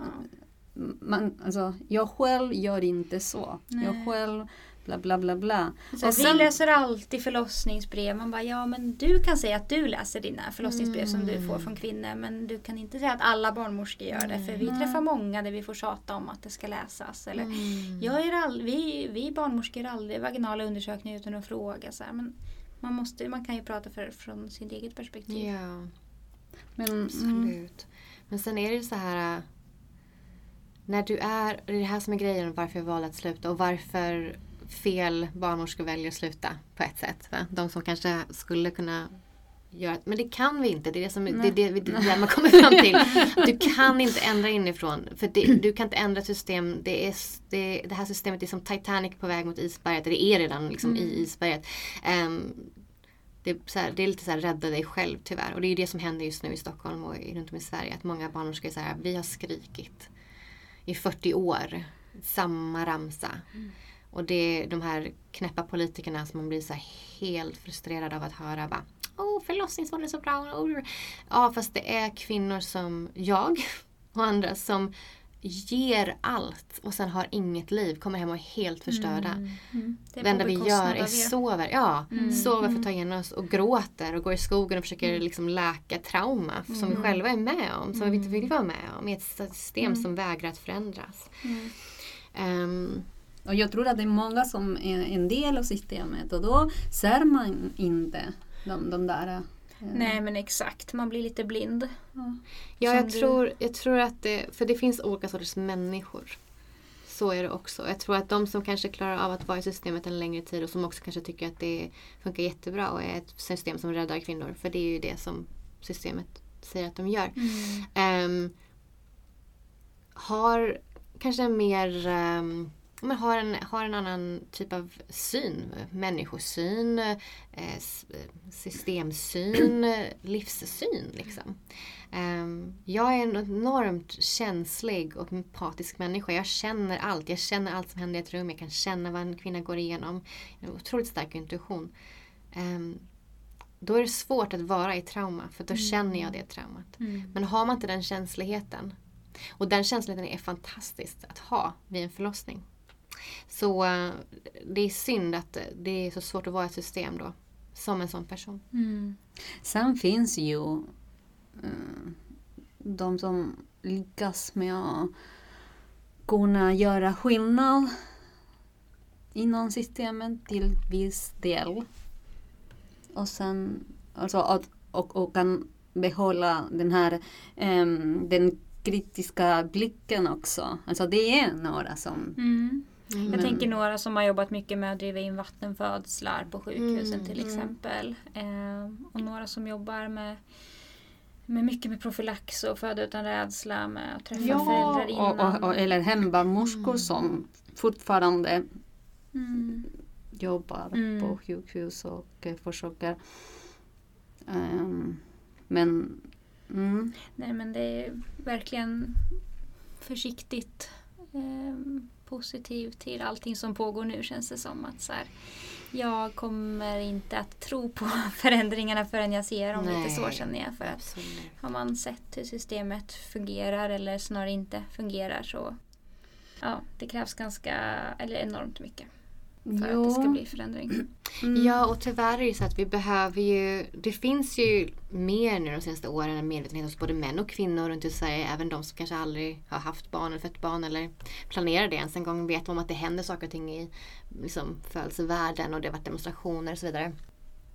man, alltså, jag själv gör inte så. Nej. Jag själv bla bla bla bla. Så sen, vi läser alltid förlossningsbrev. Man bara, ja men du kan säga att du läser dina förlossningsbrev mm. som du får mm. från kvinnor. Men du kan inte säga att alla barnmorskor gör det. För vi mm. träffar många där vi får tjata om att det ska läsas. Eller, mm. jag gör all, vi, vi barnmorskor gör aldrig vaginala undersökningar utan att fråga. Så här, men man, måste, man kan ju prata för, från sitt eget perspektiv. Ja, men, absolut. Men sen är det så här när du är, det är det här som är grejen varför jag valde att sluta och varför fel barnmorskor väljer att sluta på ett sätt. Va? De som kanske skulle kunna göra Men det kan vi inte. Det är det, som, det, är det, det, det man kommer fram till. Du kan inte ändra inifrån. För det, du kan inte ändra system. Det, är, det, det här systemet är som Titanic på väg mot isberget. Det är redan liksom mm. i isberget. Um, det är, här, det är, lite så här, rädda dig själv tyvärr. Och det är det som händer just nu i Stockholm och runt om i Sverige. Att många barnmorskor säger att vi har skrikit i 40 år. Samma ramsa. Mm. Och det är de här knäppa politikerna som man blir så helt frustrerad av att höra. Bara, oh, förlossningsvården är så bra. Oh. Ja, fast det är kvinnor som jag och andra som ger allt och sen har inget liv, kommer hem och är helt förstörda. Mm. Mm. Det, enda vi gör är sover. Ja, mm. sover för att mm. ta igen oss och gråter och går i skogen och försöker mm. liksom läka trauma som vi mm. själva är med om, som vi inte vill vara med om i ett system som vägrar att förändras. Um, och jag tror att det är många som är en del av systemet och då ser man inte de, de där eh, Nej men exakt, man blir lite blind. Ja, ja jag, du... tror, jag tror att det, för det finns olika sorters människor. Så är det också. Jag tror att de som kanske klarar av att vara i systemet en längre tid och som också kanske tycker att det funkar jättebra och är ett system som räddar kvinnor. För det är ju det som systemet säger att de gör. Mm. Um, har kanske en mer um, men har, en, har en annan typ av syn. Människosyn, eh, systemsyn, livssyn. Liksom. Um, jag är en enormt känslig och empatisk människa. Jag känner allt. Jag känner allt som händer i ett rum. Jag kan känna vad en kvinna går igenom. En otroligt stark intuition. Um, då är det svårt att vara i trauma för då mm. känner jag det traumat. Mm. Men har man inte den känsligheten och den känsligheten är fantastiskt att ha vid en förlossning. Så uh, det är synd att det är så svårt att vara i ett system då. Som en sån person. Mm. Sen finns ju uh, de som lyckas med att kunna göra skillnad inom systemet till viss del. Och sen alltså att, och, och kan behålla den här um, den kritiska blicken också. Alltså det är några som mm. Mm. Jag tänker några som har jobbat mycket med att driva in vattenfödslar på sjukhusen mm. till exempel. Eh, och några som jobbar med, med mycket med profylax och föda utan rädsla med att träffa ja, föräldrar innan. Och, och, och, eller hembarnmorskor mm. som fortfarande mm. jobbar mm. på sjukhus och eh, försöker. Um, men mm. Nej men det är verkligen försiktigt um, positiv till allting som pågår nu känns det som. att så här, Jag kommer inte att tro på förändringarna förrän jag ser dem Nej, lite så känner jag. För att absolut. har man sett hur systemet fungerar eller snarare inte fungerar så ja, det krävs ganska, eller enormt mycket för jo. att det ska bli förändring. Mm. Ja och tyvärr är det så att vi behöver ju, det finns ju mer nu de senaste åren en medvetenhet hos både män och kvinnor runt i Sverige. Även de som kanske aldrig har haft barn eller fött barn eller planerar det ens en gång. Vet om att det händer saker och ting i liksom, födelsevärlden och det har varit demonstrationer och så vidare.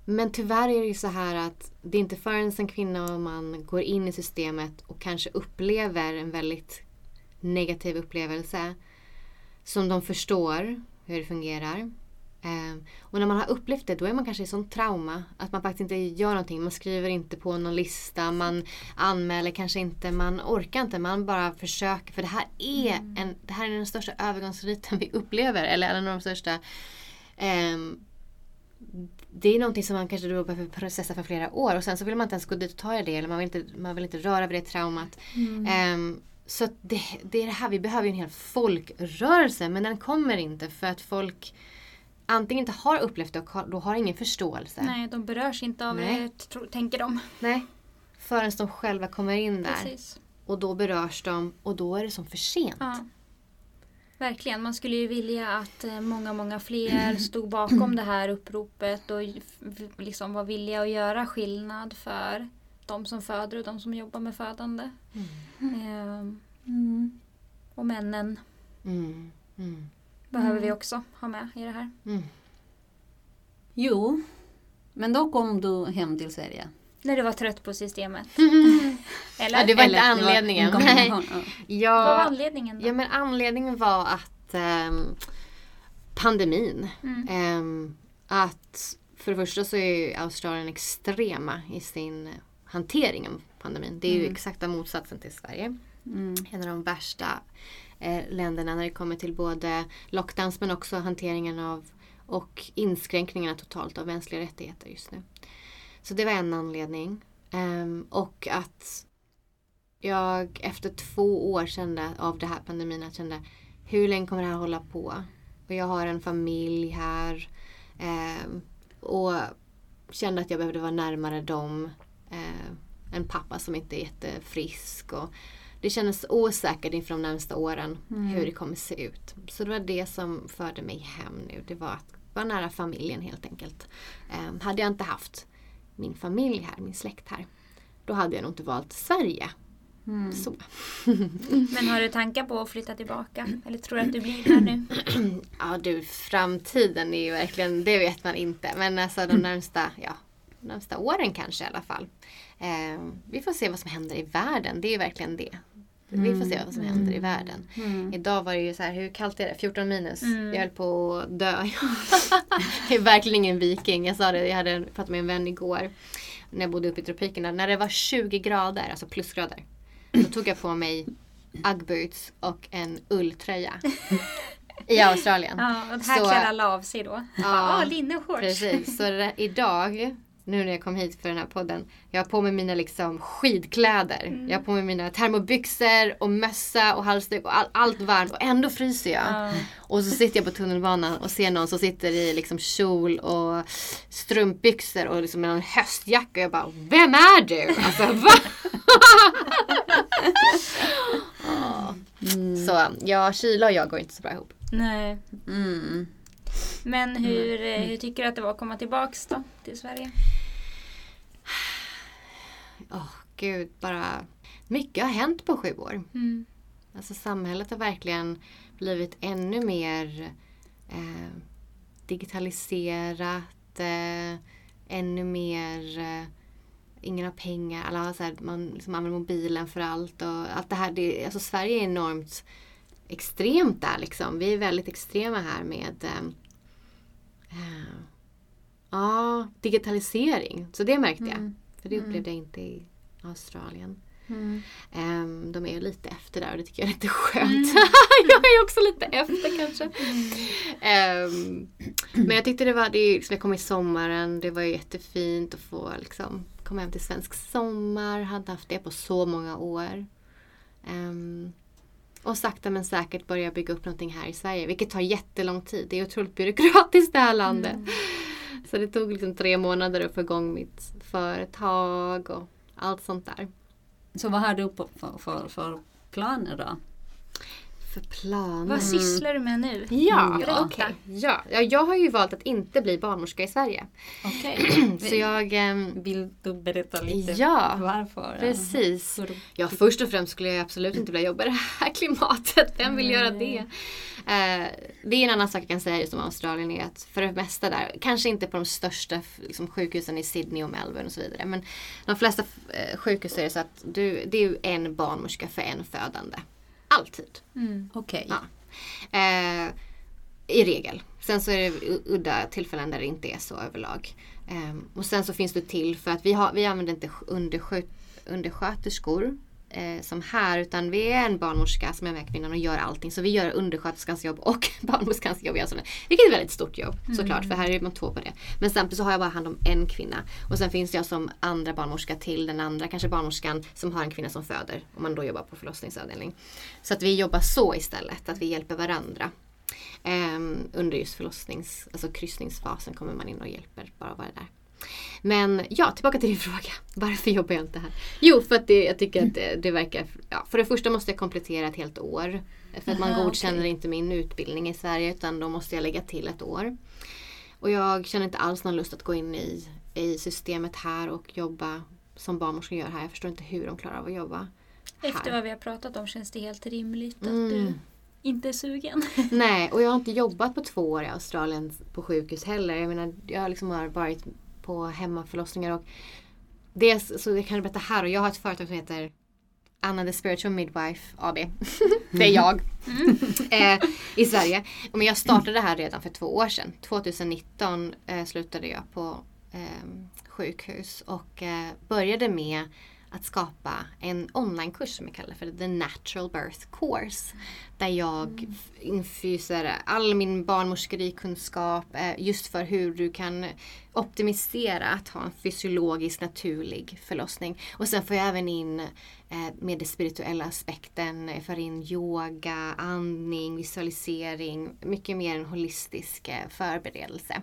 Men tyvärr är det ju så här att det är inte förrän en kvinna och man går in i systemet och kanske upplever en väldigt negativ upplevelse som de förstår hur det fungerar. Um, och när man har upplevt det då är man kanske i sån trauma att man faktiskt inte gör någonting. Man skriver inte på någon lista, man anmäler kanske inte, man orkar inte. Man bara försöker. För det här är, mm. en, det här är den största övergångsriten vi upplever. Eller en av de största um, det är någonting som man kanske då behöver processa för flera år och sen så vill man inte ens gå dit och ta det eller man vill inte, man vill inte röra vid det traumat. Mm. Um, så det, det är det här, vi behöver en hel folkrörelse men den kommer inte för att folk antingen inte har upplevt det och då har ingen förståelse. Nej, de berörs inte av Nej. det, tänker de. Nej, förrän de själva kommer in där. Precis. Och då berörs de och då är det som för sent. Ja. Verkligen, man skulle ju vilja att eh, många, många fler stod bakom det här uppropet och liksom var villiga att göra skillnad för de som föder och de som jobbar med födande. Mm. Eh, mm. Och männen mm. mm. behöver vi mm. också ha med i det här. Mm. Jo, men då kom du hem till Sverige. När du var trött på systemet. Eller? Ja, det var inte anledningen. Var ja, Vad var anledningen då? Ja, men anledningen var att um, pandemin. Um, att för det första så är Australien extrema i sin hantering av pandemin. Det är mm. ju exakta motsatsen till Sverige. Mm. En av de värsta eh, länderna när det kommer till både lockdowns men också hanteringen av och inskränkningarna totalt av mänskliga rättigheter just nu. Så det var en anledning. Um, och att jag efter två år kände av det här pandemin, att kände hur länge kommer det här hålla på? Och jag har en familj här. Um, och kände att jag behövde vara närmare dem eh, en pappa som inte är jättefrisk. Och det kändes osäkert inför de närmsta åren mm. hur det kommer se ut. Så det var det som förde mig hem nu. Det var att vara nära familjen helt enkelt. Eh, hade jag inte haft min familj här, min släkt här, då hade jag nog inte valt Sverige. Mm. Så. Men har du tankar på att flytta tillbaka? Eller tror du att du blir här nu? ja du, framtiden är ju verkligen, det vet man inte. Men alltså de närmsta, ja närmsta åren kanske i alla fall. Eh, vi får se vad som händer i världen. Det är verkligen det. Vi får se vad som händer i mm. världen. Mm. Idag var det ju så här, hur kallt är det? 14 minus. Mm. Jag höll på att dö. jag är verkligen ingen viking. Jag sa det, jag hade pratat med en vän igår. När jag bodde uppe i tropikerna. När det var 20 grader, alltså plusgrader. Då tog jag på mig Uggboots och en ulltröja. I Australien. Ja, och här Så- klär alla av sig då. Ja, ah, linne och shorts. Precis, så det, idag, nu när jag kom hit för den här podden, jag har på mig mina liksom skidkläder. Mm. Jag har på mig mina termobyxor och mössa och halsduk och all, allt varmt och ändå fryser jag. Ja. Och så sitter jag på tunnelbanan och ser någon som sitter i liksom kjol och strumpbyxor och liksom med en höstjacka och jag bara Vem är du? Alltså va? Ja. Så ja, kyla och jag går inte så bra ihop. Nej. Mm. Men hur, eh, hur tycker du att det var att komma tillbaks då till Sverige? Åh gud, bara mycket har hänt på sju år. Mm. Alltså samhället har verkligen blivit ännu mer eh, digitaliserat, eh, ännu mer eh, ingen har pengar, alla har så här, man liksom använder mobilen för allt och allt det här. Det, alltså Sverige är enormt extremt där liksom. Vi är väldigt extrema här med eh, ja, digitalisering. Så det märkte jag. Mm. För det upplevde jag inte i Australien. Mm. Ehm, de är ju lite efter där och det tycker jag är lite skönt. jag är också lite efter kanske. Ehm, men jag tyckte det var, det skulle komma i sommaren, det var ju jättefint att få liksom, komma hem till svensk sommar. Hade haft det på så många år. Ehm, och sakta men säkert börja bygga upp någonting här i Sverige. Vilket tar jättelång tid. Det är otroligt byråkratiskt det här landet. Så det tog liksom tre månader att få igång mitt företag och allt sånt där. Så vad har du för, för, för planer då? För planer? Vad sysslar du med nu? Ja, Mm, okej. ja. ja, jag har ju valt att inte bli barnmorska i Sverige. Okej. Så jag... ehm, Vill du berätta lite Ja, varför? precis. Ja, först och främst skulle jag absolut inte vilja jobba i det här klimatet. Vem vill göra det? Eh, det är en annan sak jag kan säga just om Australien är att för det mesta där, kanske inte på de största liksom, sjukhusen i Sydney och Melbourne och så vidare. Men de flesta eh, sjukhus är det så att du, det är ju en barnmorska för en födande. Alltid. Mm. Okej. Ja. Eh, I regel. Sen så är det udda tillfällen där det inte är så överlag. Ehm, och sen så finns det till för att vi, har, vi använder inte underskö, undersköterskor eh, som här utan vi är en barnmorska som är med kvinnan och gör allting. Så vi gör undersköterskans jobb och barnmorskans jobb. Australien. Vilket är ett väldigt stort jobb såklart för här är man två på det. Men samtidigt så har jag bara hand om en kvinna. Och sen finns jag som andra barnmorska till den andra kanske barnmorskan som har en kvinna som föder. Om man då jobbar på förlossningsavdelning. Så att vi jobbar så istället, att vi hjälper varandra. Ehm, under just förlossnings, alltså kryssningsfasen kommer man in och hjälper bara vara där. Men ja, tillbaka till din fråga. Varför jobbar jag inte här? Jo, för att det, jag tycker att det, det verkar... Ja, för det första måste jag komplettera ett helt år. För att man Aha, godkänner okej. inte min utbildning i Sverige utan då måste jag lägga till ett år. Och jag känner inte alls någon lust att gå in i, i systemet här och jobba som barnmorskor gör här. Jag förstår inte hur de klarar av att jobba Efter här. vad vi har pratat om känns det helt rimligt att Mm. du inte är sugen. Nej, och jag har inte jobbat på två år i Australien på sjukhus heller. Jag menar, jag liksom har varit på hemmaförlossningar och det, så jag kan berätta här och jag har ett företag som heter Anna the Spiritual Midwife AB. det är jag. eh, I Sverige. Men jag startade det här redan för två år sedan. 2019 eh, slutade jag på eh, sjukhus och eh, började med att skapa en onlinekurs som jag kallar för The Natural Birth Course. Där jag f- infuser all min barnmorskerikunskap eh, just för hur du kan optimisera att ha en fysiologisk naturlig förlossning. Och sen får jag även in eh, med den spirituella aspekten, jag får in yoga, andning, visualisering, mycket mer en holistisk eh, förberedelse.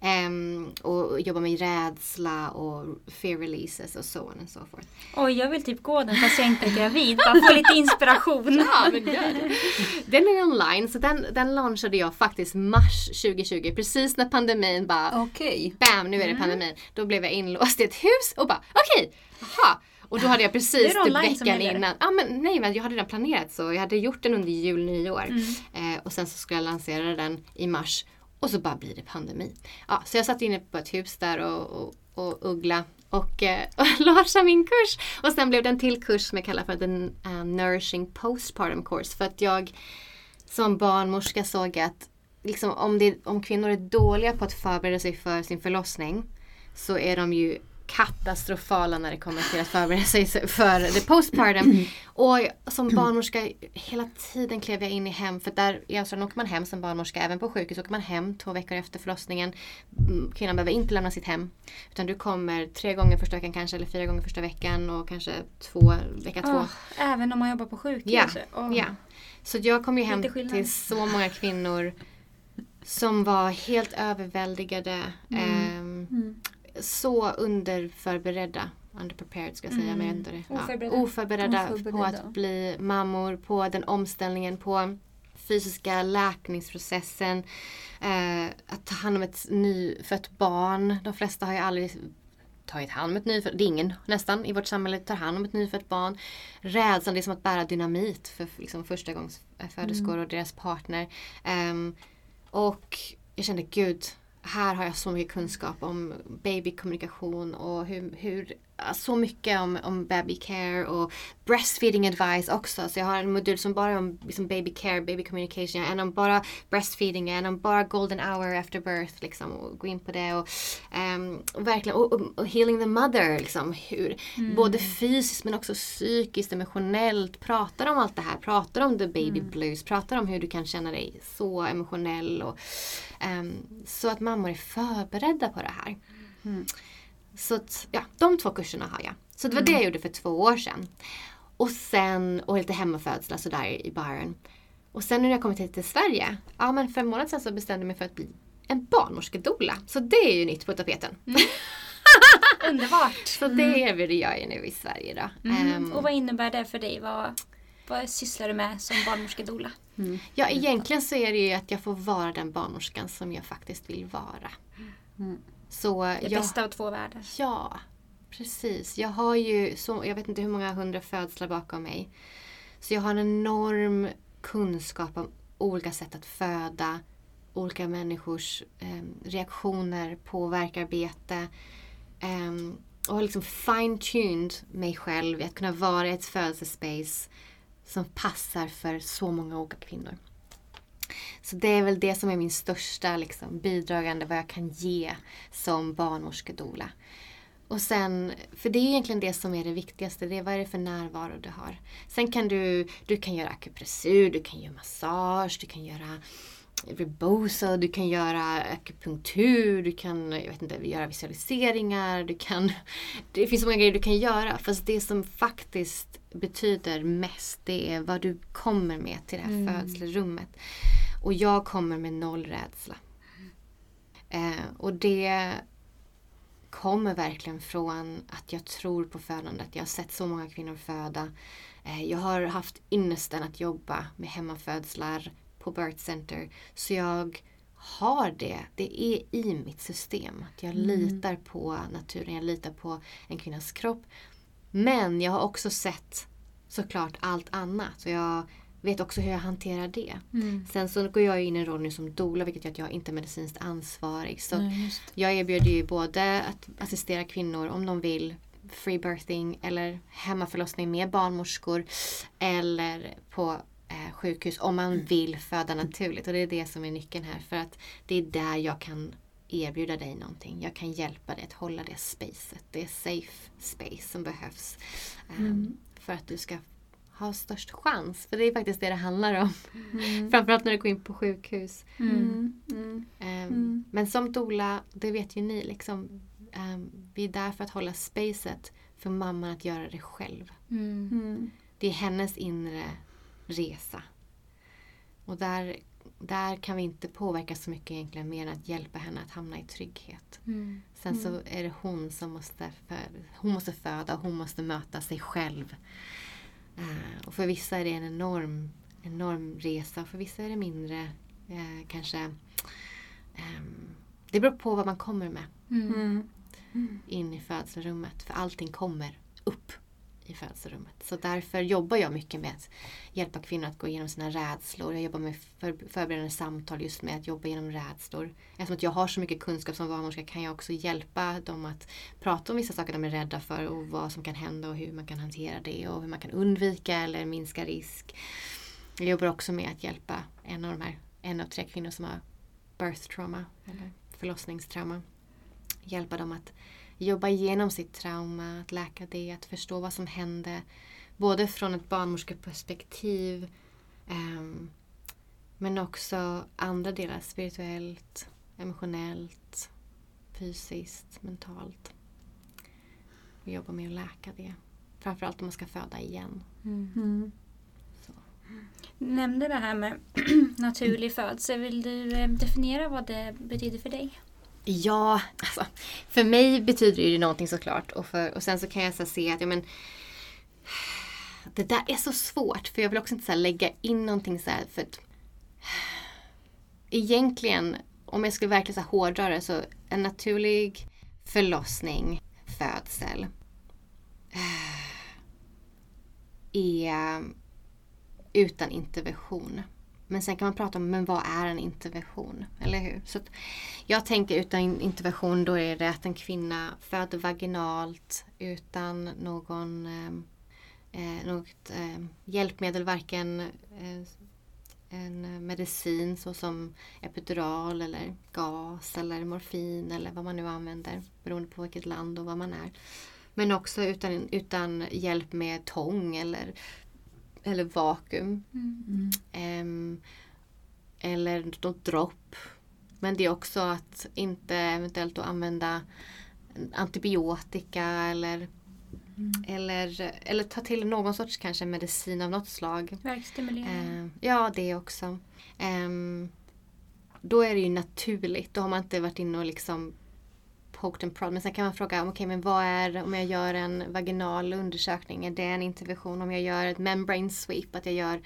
Ehm, och jobba med rädsla och fear releases och so on and so forth. Oj, jag vill typ gå den fast jag inte är gravid. Bara få lite inspiration. Ja, men gör det. Den är online, så den, den launchade jag faktiskt mars 2020. Precis när pandemin bara, Bam, nu är det pandemin. Då blev jag inlåst i ett hus och bara, okej, jaha. Och då hade jag Det precis är typ online som veckan innan. Ja, men, nej, men jag hade redan planerat så. Jag hade gjort den under jul, nyår. Mm. Eh, och sen så skulle jag lansera den i mars. Och så bara blir det pandemi. Ja, så jag satt inne på ett hus där och, och, och uggla och, eh, och launchade min kurs. Och sen blev det en till kurs som jag kallar för den uh, Nourishing Postpartum Course. För att jag som barnmorska såg att liksom, om, det, om kvinnor är dåliga på att förbereda sig för sin förlossning så är de ju katastrofala när det kommer till att förbereda sig för the postpartum. Och som barnmorska hela tiden klev jag in i hem för där i Australien åker man hem som barnmorska. Även på sjukhus åker man hem två veckor efter förlossningen. Mm, kvinnan behöver inte lämna sitt hem. Utan du kommer tre gånger första veckan kanske eller fyra gånger första veckan och kanske två, vecka två. Oh, även om man jobbar på sjukhus? Ja. Oh. ja. Så jag kom ju hem till så många kvinnor som var helt överväldigade. Mm. Um, mm. Så underförberedda. Underprepared ska jag säga. Mm. Men det. Oförberedda. Ja, oförberedda, oförberedda på att bli mammor. På den omställningen. På fysiska läkningsprocessen. Eh, att ta hand om ett nyfött barn. De flesta har ju aldrig tagit hand om ett nyfött, det är ingen nästan i vårt samhälle tar hand om ett nyfött barn. Rädslan, det är som att bära dynamit för liksom, första gångs föderskor mm. och deras partner. Um, och jag kände gud, här har jag så mycket kunskap om babykommunikation och hur, hur så mycket om, om baby care och breastfeeding advice också. Så jag har en modul som bara är om liksom baby care, baby communication. En om bara breastfeeding, en om bara golden hour after birth. Liksom, och gå in på det. Och, um, och verkligen, och, och, och, healing the mother. Liksom, hur, mm. Både fysiskt men också psykiskt, emotionellt. Pratar om allt det här. Pratar om the baby mm. blues. Pratar om hur du kan känna dig så emotionell. Och, um, så att mammor är förberedda på det här. Mm. Så att, ja, de två kurserna har jag. Så det var mm. det jag gjorde för två år sedan. Och sen, och lite hemmafödslar sådär i Byron. Och sen när jag kommit hit till Sverige, ja men för en månad sedan så bestämde jag mig för att bli en barnmorskedoula. Så det är ju nytt på tapeten. Mm. Underbart! Så det mm. erbjuder jag ju nu i Sverige då. Mm. Um, och vad innebär det för dig? Vad, vad sysslar du med som barnmorskedoula? Mm. Ja egentligen så är det ju att jag får vara den barnmorskan som jag faktiskt vill vara. Mm. Så det jag, bästa av två världar. Ja, precis. Jag har ju, så, jag vet inte hur många hundra födslar bakom mig. Så jag har en enorm kunskap om olika sätt att föda, olika människors eh, reaktioner på verkarbete. Eh, och har liksom fine-tuned mig själv i att kunna vara i ett födelsespace som passar för så många olika kvinnor. Så det är väl det som är min största liksom, bidragande, vad jag kan ge som barnmorskedoula. Och sen, för det är egentligen det som är det viktigaste, det är vad är det för närvaro du har. Sen kan du, du kan göra akupressur, du kan göra massage, du kan göra rebosa, du kan göra akupunktur, du kan jag vet inte, göra visualiseringar, du kan... Det finns så många grejer du kan göra. Fast det som faktiskt betyder mest, det är vad du kommer med till det här mm. födselrummet. Och jag kommer med noll rädsla. Eh, och det kommer verkligen från att jag tror på födandet. Jag har sett så många kvinnor föda. Eh, jag har haft ynnesten att jobba med hemmafödslar på Birth Center. Så jag har det. Det är i mitt system. Att jag mm. litar på naturen, jag litar på en kvinnas kropp. Men jag har också sett såklart allt annat. Så jag vet också hur jag hanterar det. Mm. Sen så går jag in i en roll nu som doula vilket gör att jag inte är medicinskt ansvarig. Så Nej, jag erbjuder ju både att assistera kvinnor om de vill free birthing eller hemmaförlossning med barnmorskor eller på eh, sjukhus om man vill föda naturligt. Och det är det som är nyckeln här för att det är där jag kan erbjuda dig någonting. Jag kan hjälpa dig att hålla det spacet. Det är safe space som behövs. Um, mm. För att du ska ha störst chans. För det är faktiskt det det handlar om. Mm. Framförallt när du går in på sjukhus. Mm. Um, men som dola, det vet ju ni, liksom, um, vi är där för att hålla spacet för mamman att göra det själv. Mm. Mm. Det är hennes inre resa. Och där, där kan vi inte påverka så mycket egentligen mer än att hjälpa henne att hamna i trygghet. Mm. Sen så är det hon som måste, hon måste föda och hon måste möta sig själv. Uh, och för vissa är det en enorm, enorm resa. För vissa är det mindre. Uh, kanske um, Det beror på vad man kommer med. Mm. Mm. In i födelserummet. För allting kommer upp i födelserummet. Så därför jobbar jag mycket med att hjälpa kvinnor att gå igenom sina rädslor. Jag jobbar med för, förberedande samtal just med att jobba genom rädslor. Eftersom att jag har så mycket kunskap som barnmorska kan jag också hjälpa dem att prata om vissa saker de är rädda för och vad som kan hända och hur man kan hantera det och hur man kan undvika eller minska risk. Jag jobbar också med att hjälpa en av de här, en av tre kvinnor som har birth trauma eller förlossningstrauma. Hjälpa dem att jobba igenom sitt trauma, att läka det, att förstå vad som hände. Både från ett barnmorskeperspektiv um, men också andra delar, spirituellt, emotionellt, fysiskt, mentalt. Och jobba med att läka det. Framförallt om man ska föda igen. Mm. nämnde det här med naturlig födsel. Vill du eh, definiera vad det betyder för dig? Ja, alltså, för mig betyder det ju någonting såklart. Och, för, och sen så kan jag så se att ja, men, det där är så svårt. För jag vill också inte så lägga in någonting så här. För att, egentligen, om jag skulle verkligen så hårdra det, så en naturlig förlossning, födsel, eh, är utan intervention. Men sen kan man prata om, men vad är en intervention? Eller hur? Så jag tänker utan intervention då är det att en kvinna föder vaginalt utan någon eh, eh något eh, hjälpmedel, varken eh, en medicin såsom epidural eller gas eller morfin eller vad man nu använder beroende på vilket land och vad man är. Men också utan, utan hjälp med tång eller eller vakuum. Mm. Um, eller något dropp. Men det är också att inte eventuellt då använda antibiotika eller Mm. Eller, eller ta till någon sorts kanske medicin av något slag. Värkstimulerande. Uh, ja, det också. Um, då är det ju naturligt. Då har man inte varit inne och liksom poked and prod. Men sen kan man fråga, okej okay, men vad är om jag gör en vaginal undersökning? Är det en intervention? Om jag gör ett membrane sweep, att jag gör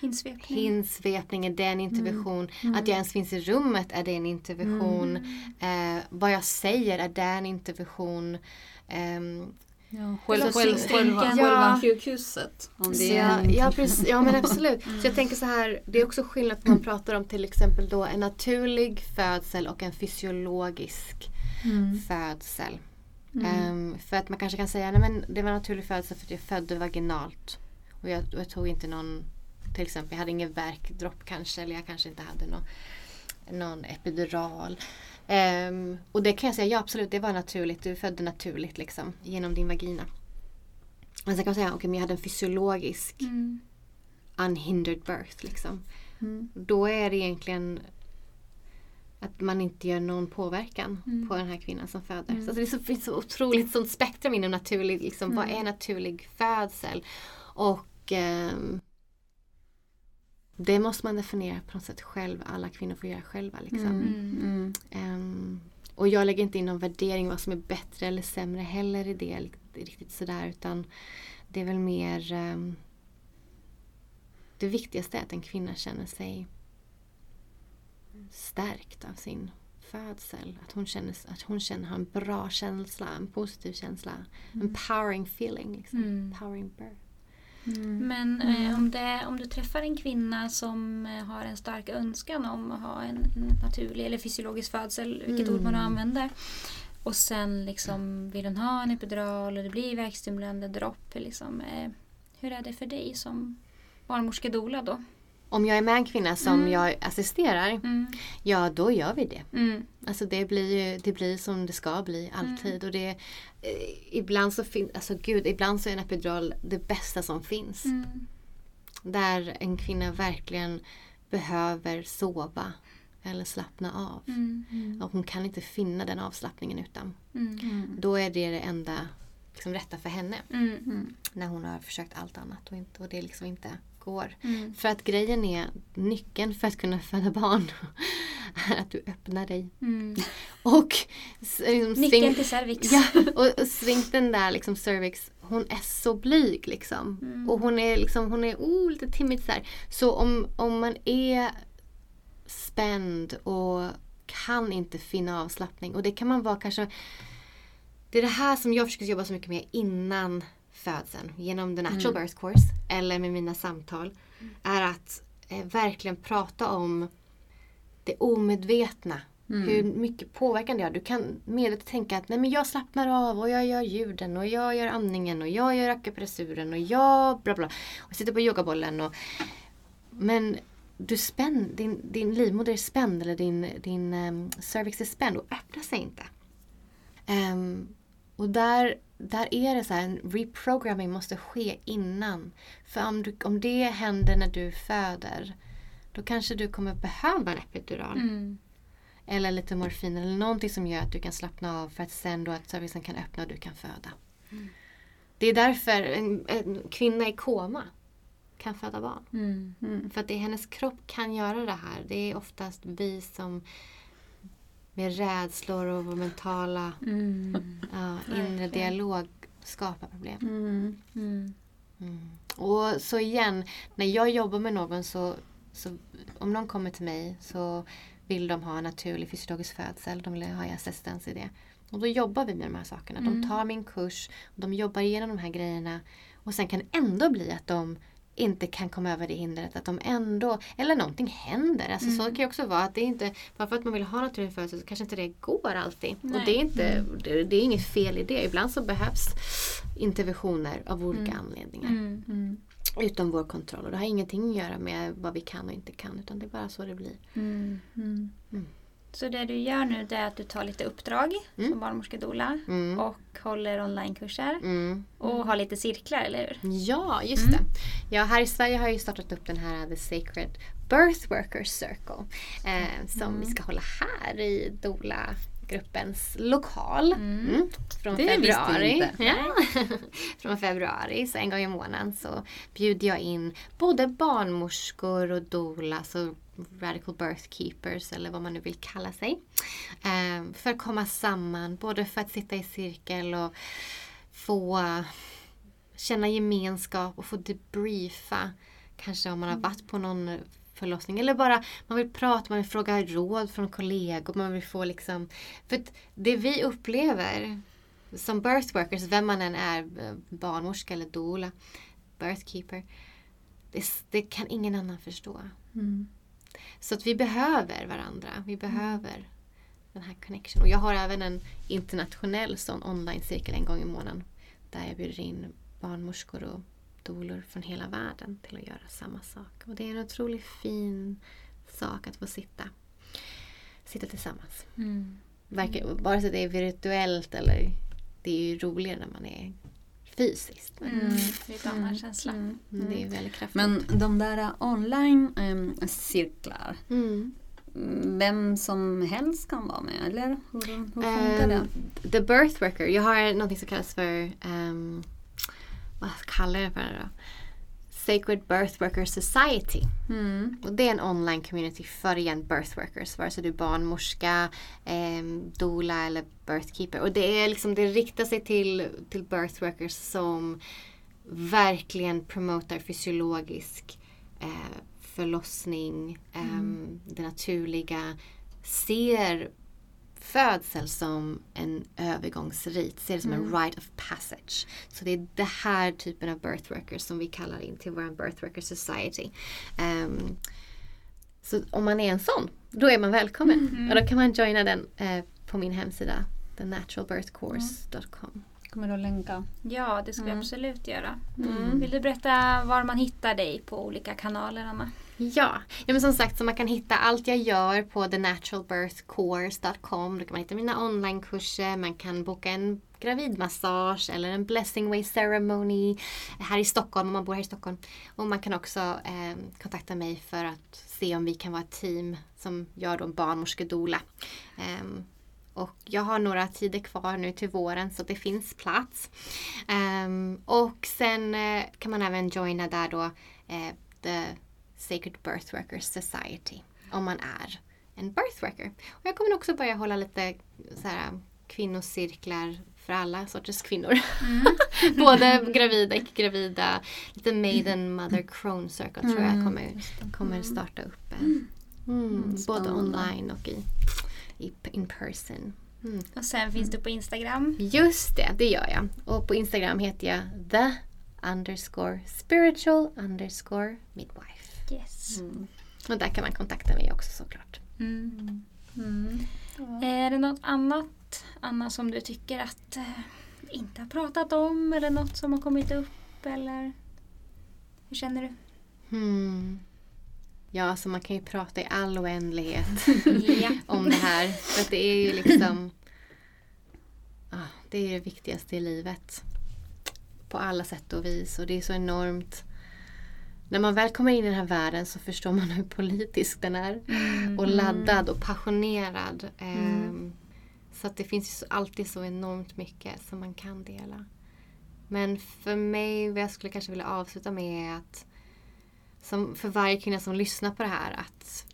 Hinsvepning. Hinsvepning, är det en intervention? Mm. Mm. Att jag ens finns i rummet, är det en intervention? Mm. Eh, vad jag säger, är det en intervention? Um, Ja, själva, själva, själva, själva sjukhuset. Om det ja, ja, precis, ja men absolut. Så jag tänker så här, det är också skillnad på man pratar om till exempel då en naturlig födsel och en fysiologisk mm. födsel. Um, för att man kanske kan säga att det var naturlig födsel för att jag födde vaginalt. Och jag, jag tog inte någon, till exempel jag hade ingen verkdropp kanske eller jag kanske inte hade någon, någon epidural. Um, och det kan jag säga, ja absolut det var naturligt. Du födde naturligt liksom genom din vagina. Men sen kan man säga, okej okay, men jag hade en fysiologisk mm. unhindered birth liksom. Mm. Då är det egentligen att man inte gör någon påverkan mm. på den här kvinnan som föder. Mm. Så det finns så otroligt sånt spektrum inom naturlig, liksom, vad mm. är naturlig födsel? Och um, det måste man definiera på något sätt själv. Alla kvinnor får göra själva. Liksom. Um, och jag lägger inte in någon värdering vad som är bättre eller sämre heller i det. Riktigt sådär utan det är väl mer um, Det viktigaste är att en kvinna känner sig stärkt av sin födsel. Att hon känner, att hon känner har en bra känsla, en positiv känsla. Mm. Empowering feeling. Liksom. Mm. Empowering birth. Mm. Men eh, mm. om, det, om du träffar en kvinna som eh, har en stark önskan om att ha en, en naturlig eller fysiologisk födsel, vilket mm. ord man använder. Och sen liksom vill hon ha en epidural och det blir verkstimulerande dropp. Liksom, eh, hur är det för dig som barnmorskedoula då? Om jag är med en kvinna som mm. jag assisterar, mm. ja då gör vi det. Mm. Alltså det blir, det blir som det ska bli alltid. Mm. Och det, eh, ibland så finns, alltså gud, ibland så är en epidural det bästa som finns. Mm. Där en kvinna verkligen behöver sova eller slappna av. Mm. Och hon kan inte finna den avslappningen utan. Då är det det enda liksom, rätta för henne. När hon har försökt allt annat och, inte, och det är liksom inte går. Mm. För att grejen är, nyckeln för att kunna föda barn är att du öppnar dig. Mm. Och liksom, Nyckeln till cervix. Ja, och, och svinkten där liksom cervix, hon är så blyg liksom. Mm. Och hon är liksom, hon är oh, lite timid så här. Så om, om man är spänd och kan inte finna avslappning och det kan man vara kanske det är det här som jag försöker jobba så mycket med innan födseln genom the natural mm. birth course eller med mina samtal är att eh, verkligen prata om det omedvetna. Mm. Hur mycket påverkan det har. Du kan medvetet tänka att Nej, men jag slappnar av och jag gör ljuden och jag gör andningen och jag gör akupressuren och jag bla bla. Och sitter på yogabollen och men du spänn, din, din livmoder är spänd eller din, din um, cervix är spänd och öppnar sig inte. Um, Och där, där är det så här, en reprogramming måste ske innan. För om, du, om det händer när du föder, då kanske du kommer behöva en epidural. Mm. Eller lite morfin eller någonting som gör att du kan slappna av för att sen då att servicen kan öppna och du kan föda. Det är därför en, en kvinna i koma kan föda barn. Mm. För att det, hennes kropp kan göra det här. Det är oftast vi som med rädslor och vår mentala Mm. ja, inre dialog skapar problem. Mm. Mm. Mm. Och så igen, när jag jobbar med någon så, så om någon kommer till mig så vill de ha en naturlig fysiologisk födsel. De vill ha assistans i det. Och då jobbar vi med de här sakerna. De Mm. tar min kurs, de jobbar igenom de här grejerna. Och sen kan det ändå bli att de inte kan komma över det hindret. Att de ändå, eller någonting händer. Alltså Så kan det också vara att det är inte, bara för att man vill ha naturlig födsel så kanske inte det går alltid. Och Nej. det är, inte, det, det är inget fel i det. Ibland så behövs interventioner av olika anledningar. Mm. Mm. Utom vår kontroll. Och det har ingenting att göra med vad vi kan och inte kan. Utan det är bara så det blir. Mm. Mm. Så det du gör nu är att du tar lite uppdrag Mm. som barnmorskedoula Mm. och håller onlinekurser Mm. och har lite cirklar, eller hur? Ja, just Mm. det. Ja, här i Sverige har jag ju startat upp den här The Sacred Birth Workers Circle. Eh, som Mm. vi ska hålla här i Dola gruppens lokal. Mm. Mm. Från Det februari. Ja. Från februari, så en gång i månaden så bjuder jag in både barnmorskor och doula, så radical birth keepers eller vad man nu vill kalla sig. Eh, för att komma samman, både för att sitta i cirkel och få känna gemenskap och få debriefa. Kanske om man har varit på någon förlossning eller bara man vill prata, man vill fråga råd från kollegor, man vill få liksom... För det vi upplever som birth workers, vem man än är, eh, barnmorska eller doula, birthkeeper, det, det kan ingen annan förstå. Mm. Så att vi behöver varandra. Vi behöver den här connection. Och jag har även en internationell sån online-cirkel en gång i månaden. Där jag bjuder in barnmorskor och doulor från hela världen till att göra samma sak. Och det är en otroligt fin sak att få sitta, sitta tillsammans. Mm. Verkar, vare sig det är virtuellt eller det är ju roligare när man är fysiskt. Men Mm. Lite annan känsla. Mm. det är väldigt kraftfullt. Men de där online em, cirklar, Mm. mm, vem som helst kan vara med eller hur, hur funkar det? Ehm, the birth worker. Jag har något som kallas för, um, vad kallar jag det för då? Sacred Birth Worker Society. Mm. Och det är en online community för igen birth workers. Vare sig du är barnmorska, um, doula eller birthkeeper. Och det, är liksom, det riktar sig till, till birth workers som verkligen promotar fysiologisk eh, förlossning, ehm, det naturliga, ser födsel som en övergångsrit, ser det som en rite of passage. Så det är det här typen av birth workers som vi kallar in till vår birth worker society. Ehm, så om man är en sån, då är man välkommen. Och då kan man joina den eh, på min hemsida, thenaturalbirthcourse.com. Kommer du att länka? Ja, det ska vi Mm. absolut göra. Mm. Vill du berätta var man hittar dig på olika kanaler, Anna? Ja. ja, men som sagt så man kan hitta allt jag gör på thenaturalbirthcourse.com. Då kan man hitta mina onlinekurser, man kan boka en gravidmassage eller en blessing way ceremony här i Stockholm om man bor här i Stockholm. Och man kan också eh, kontakta mig för att se om vi kan vara ett team som gör då en barnmorskedoula. Eh, och jag har några tider kvar nu till våren så det finns plats. Eh, och sen eh, kan man även joina där då eh, The Sacred Birth Workers Society om man är en birth worker. Och jag kommer också börja hålla lite så här, kvinnocirklar för alla sorters kvinnor. Både gravida, icke-gravida, lite maiden mother crone circle tror jag Mm, kommer, kommer starta upp. eh. Mm, både online och i, i in person. Mm. Och sen finns du på Instagram. Just det, det gör jag. Och på Instagram heter jag the underscore spiritual underscore midwife. Yes. Mm. Och där kan man kontakta mig också såklart. Mm. Mm. Är det något annat, Anna, som du tycker att eh, vi inte har pratat om eller något som har kommit upp? Eller hur känner du? Hmm. Ja, så man kan ju prata i all oändlighet ja. om det här. För att det är ju liksom... Ah, Det är det viktigaste i livet. På alla sätt och vis och det är så enormt när man väl kommer in i den här världen så förstår man hur politisk den är. Mm. Och laddad och passionerad. Mm. Um, så att det finns alltid så enormt mycket som man kan dela. Men för mig, vad jag skulle kanske vilja avsluta med är att som för varje kvinna som lyssnar på det här att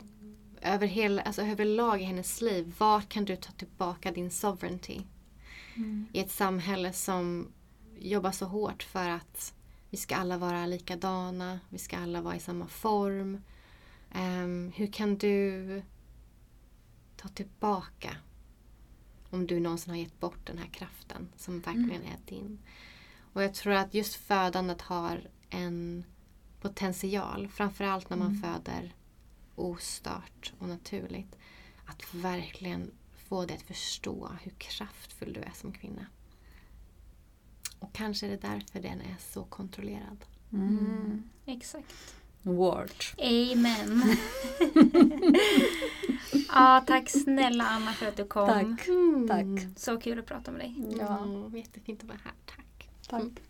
över hela, alltså överlag i hennes liv, vart kan du ta tillbaka din sovereignty? Mm. I ett samhälle som jobbar så hårt för att vi ska alla vara likadana, vi ska alla vara i samma form. Um, hur kan du ta tillbaka om du någonsin har gett bort den här kraften som verkligen mm. är din. Och jag tror att just födandet har en potential, framförallt när man mm. föder ostört och naturligt, att verkligen få dig att förstå hur kraftfull du är som kvinna. Och kanske är det därför den är så kontrollerad. Mm. Mm. Exakt. Word. Amen. ja, tack snälla Anna för att du kom. Tack. Mm. tack. Så kul att prata med dig. Ja, jättefint att vara här. Tack. Tack.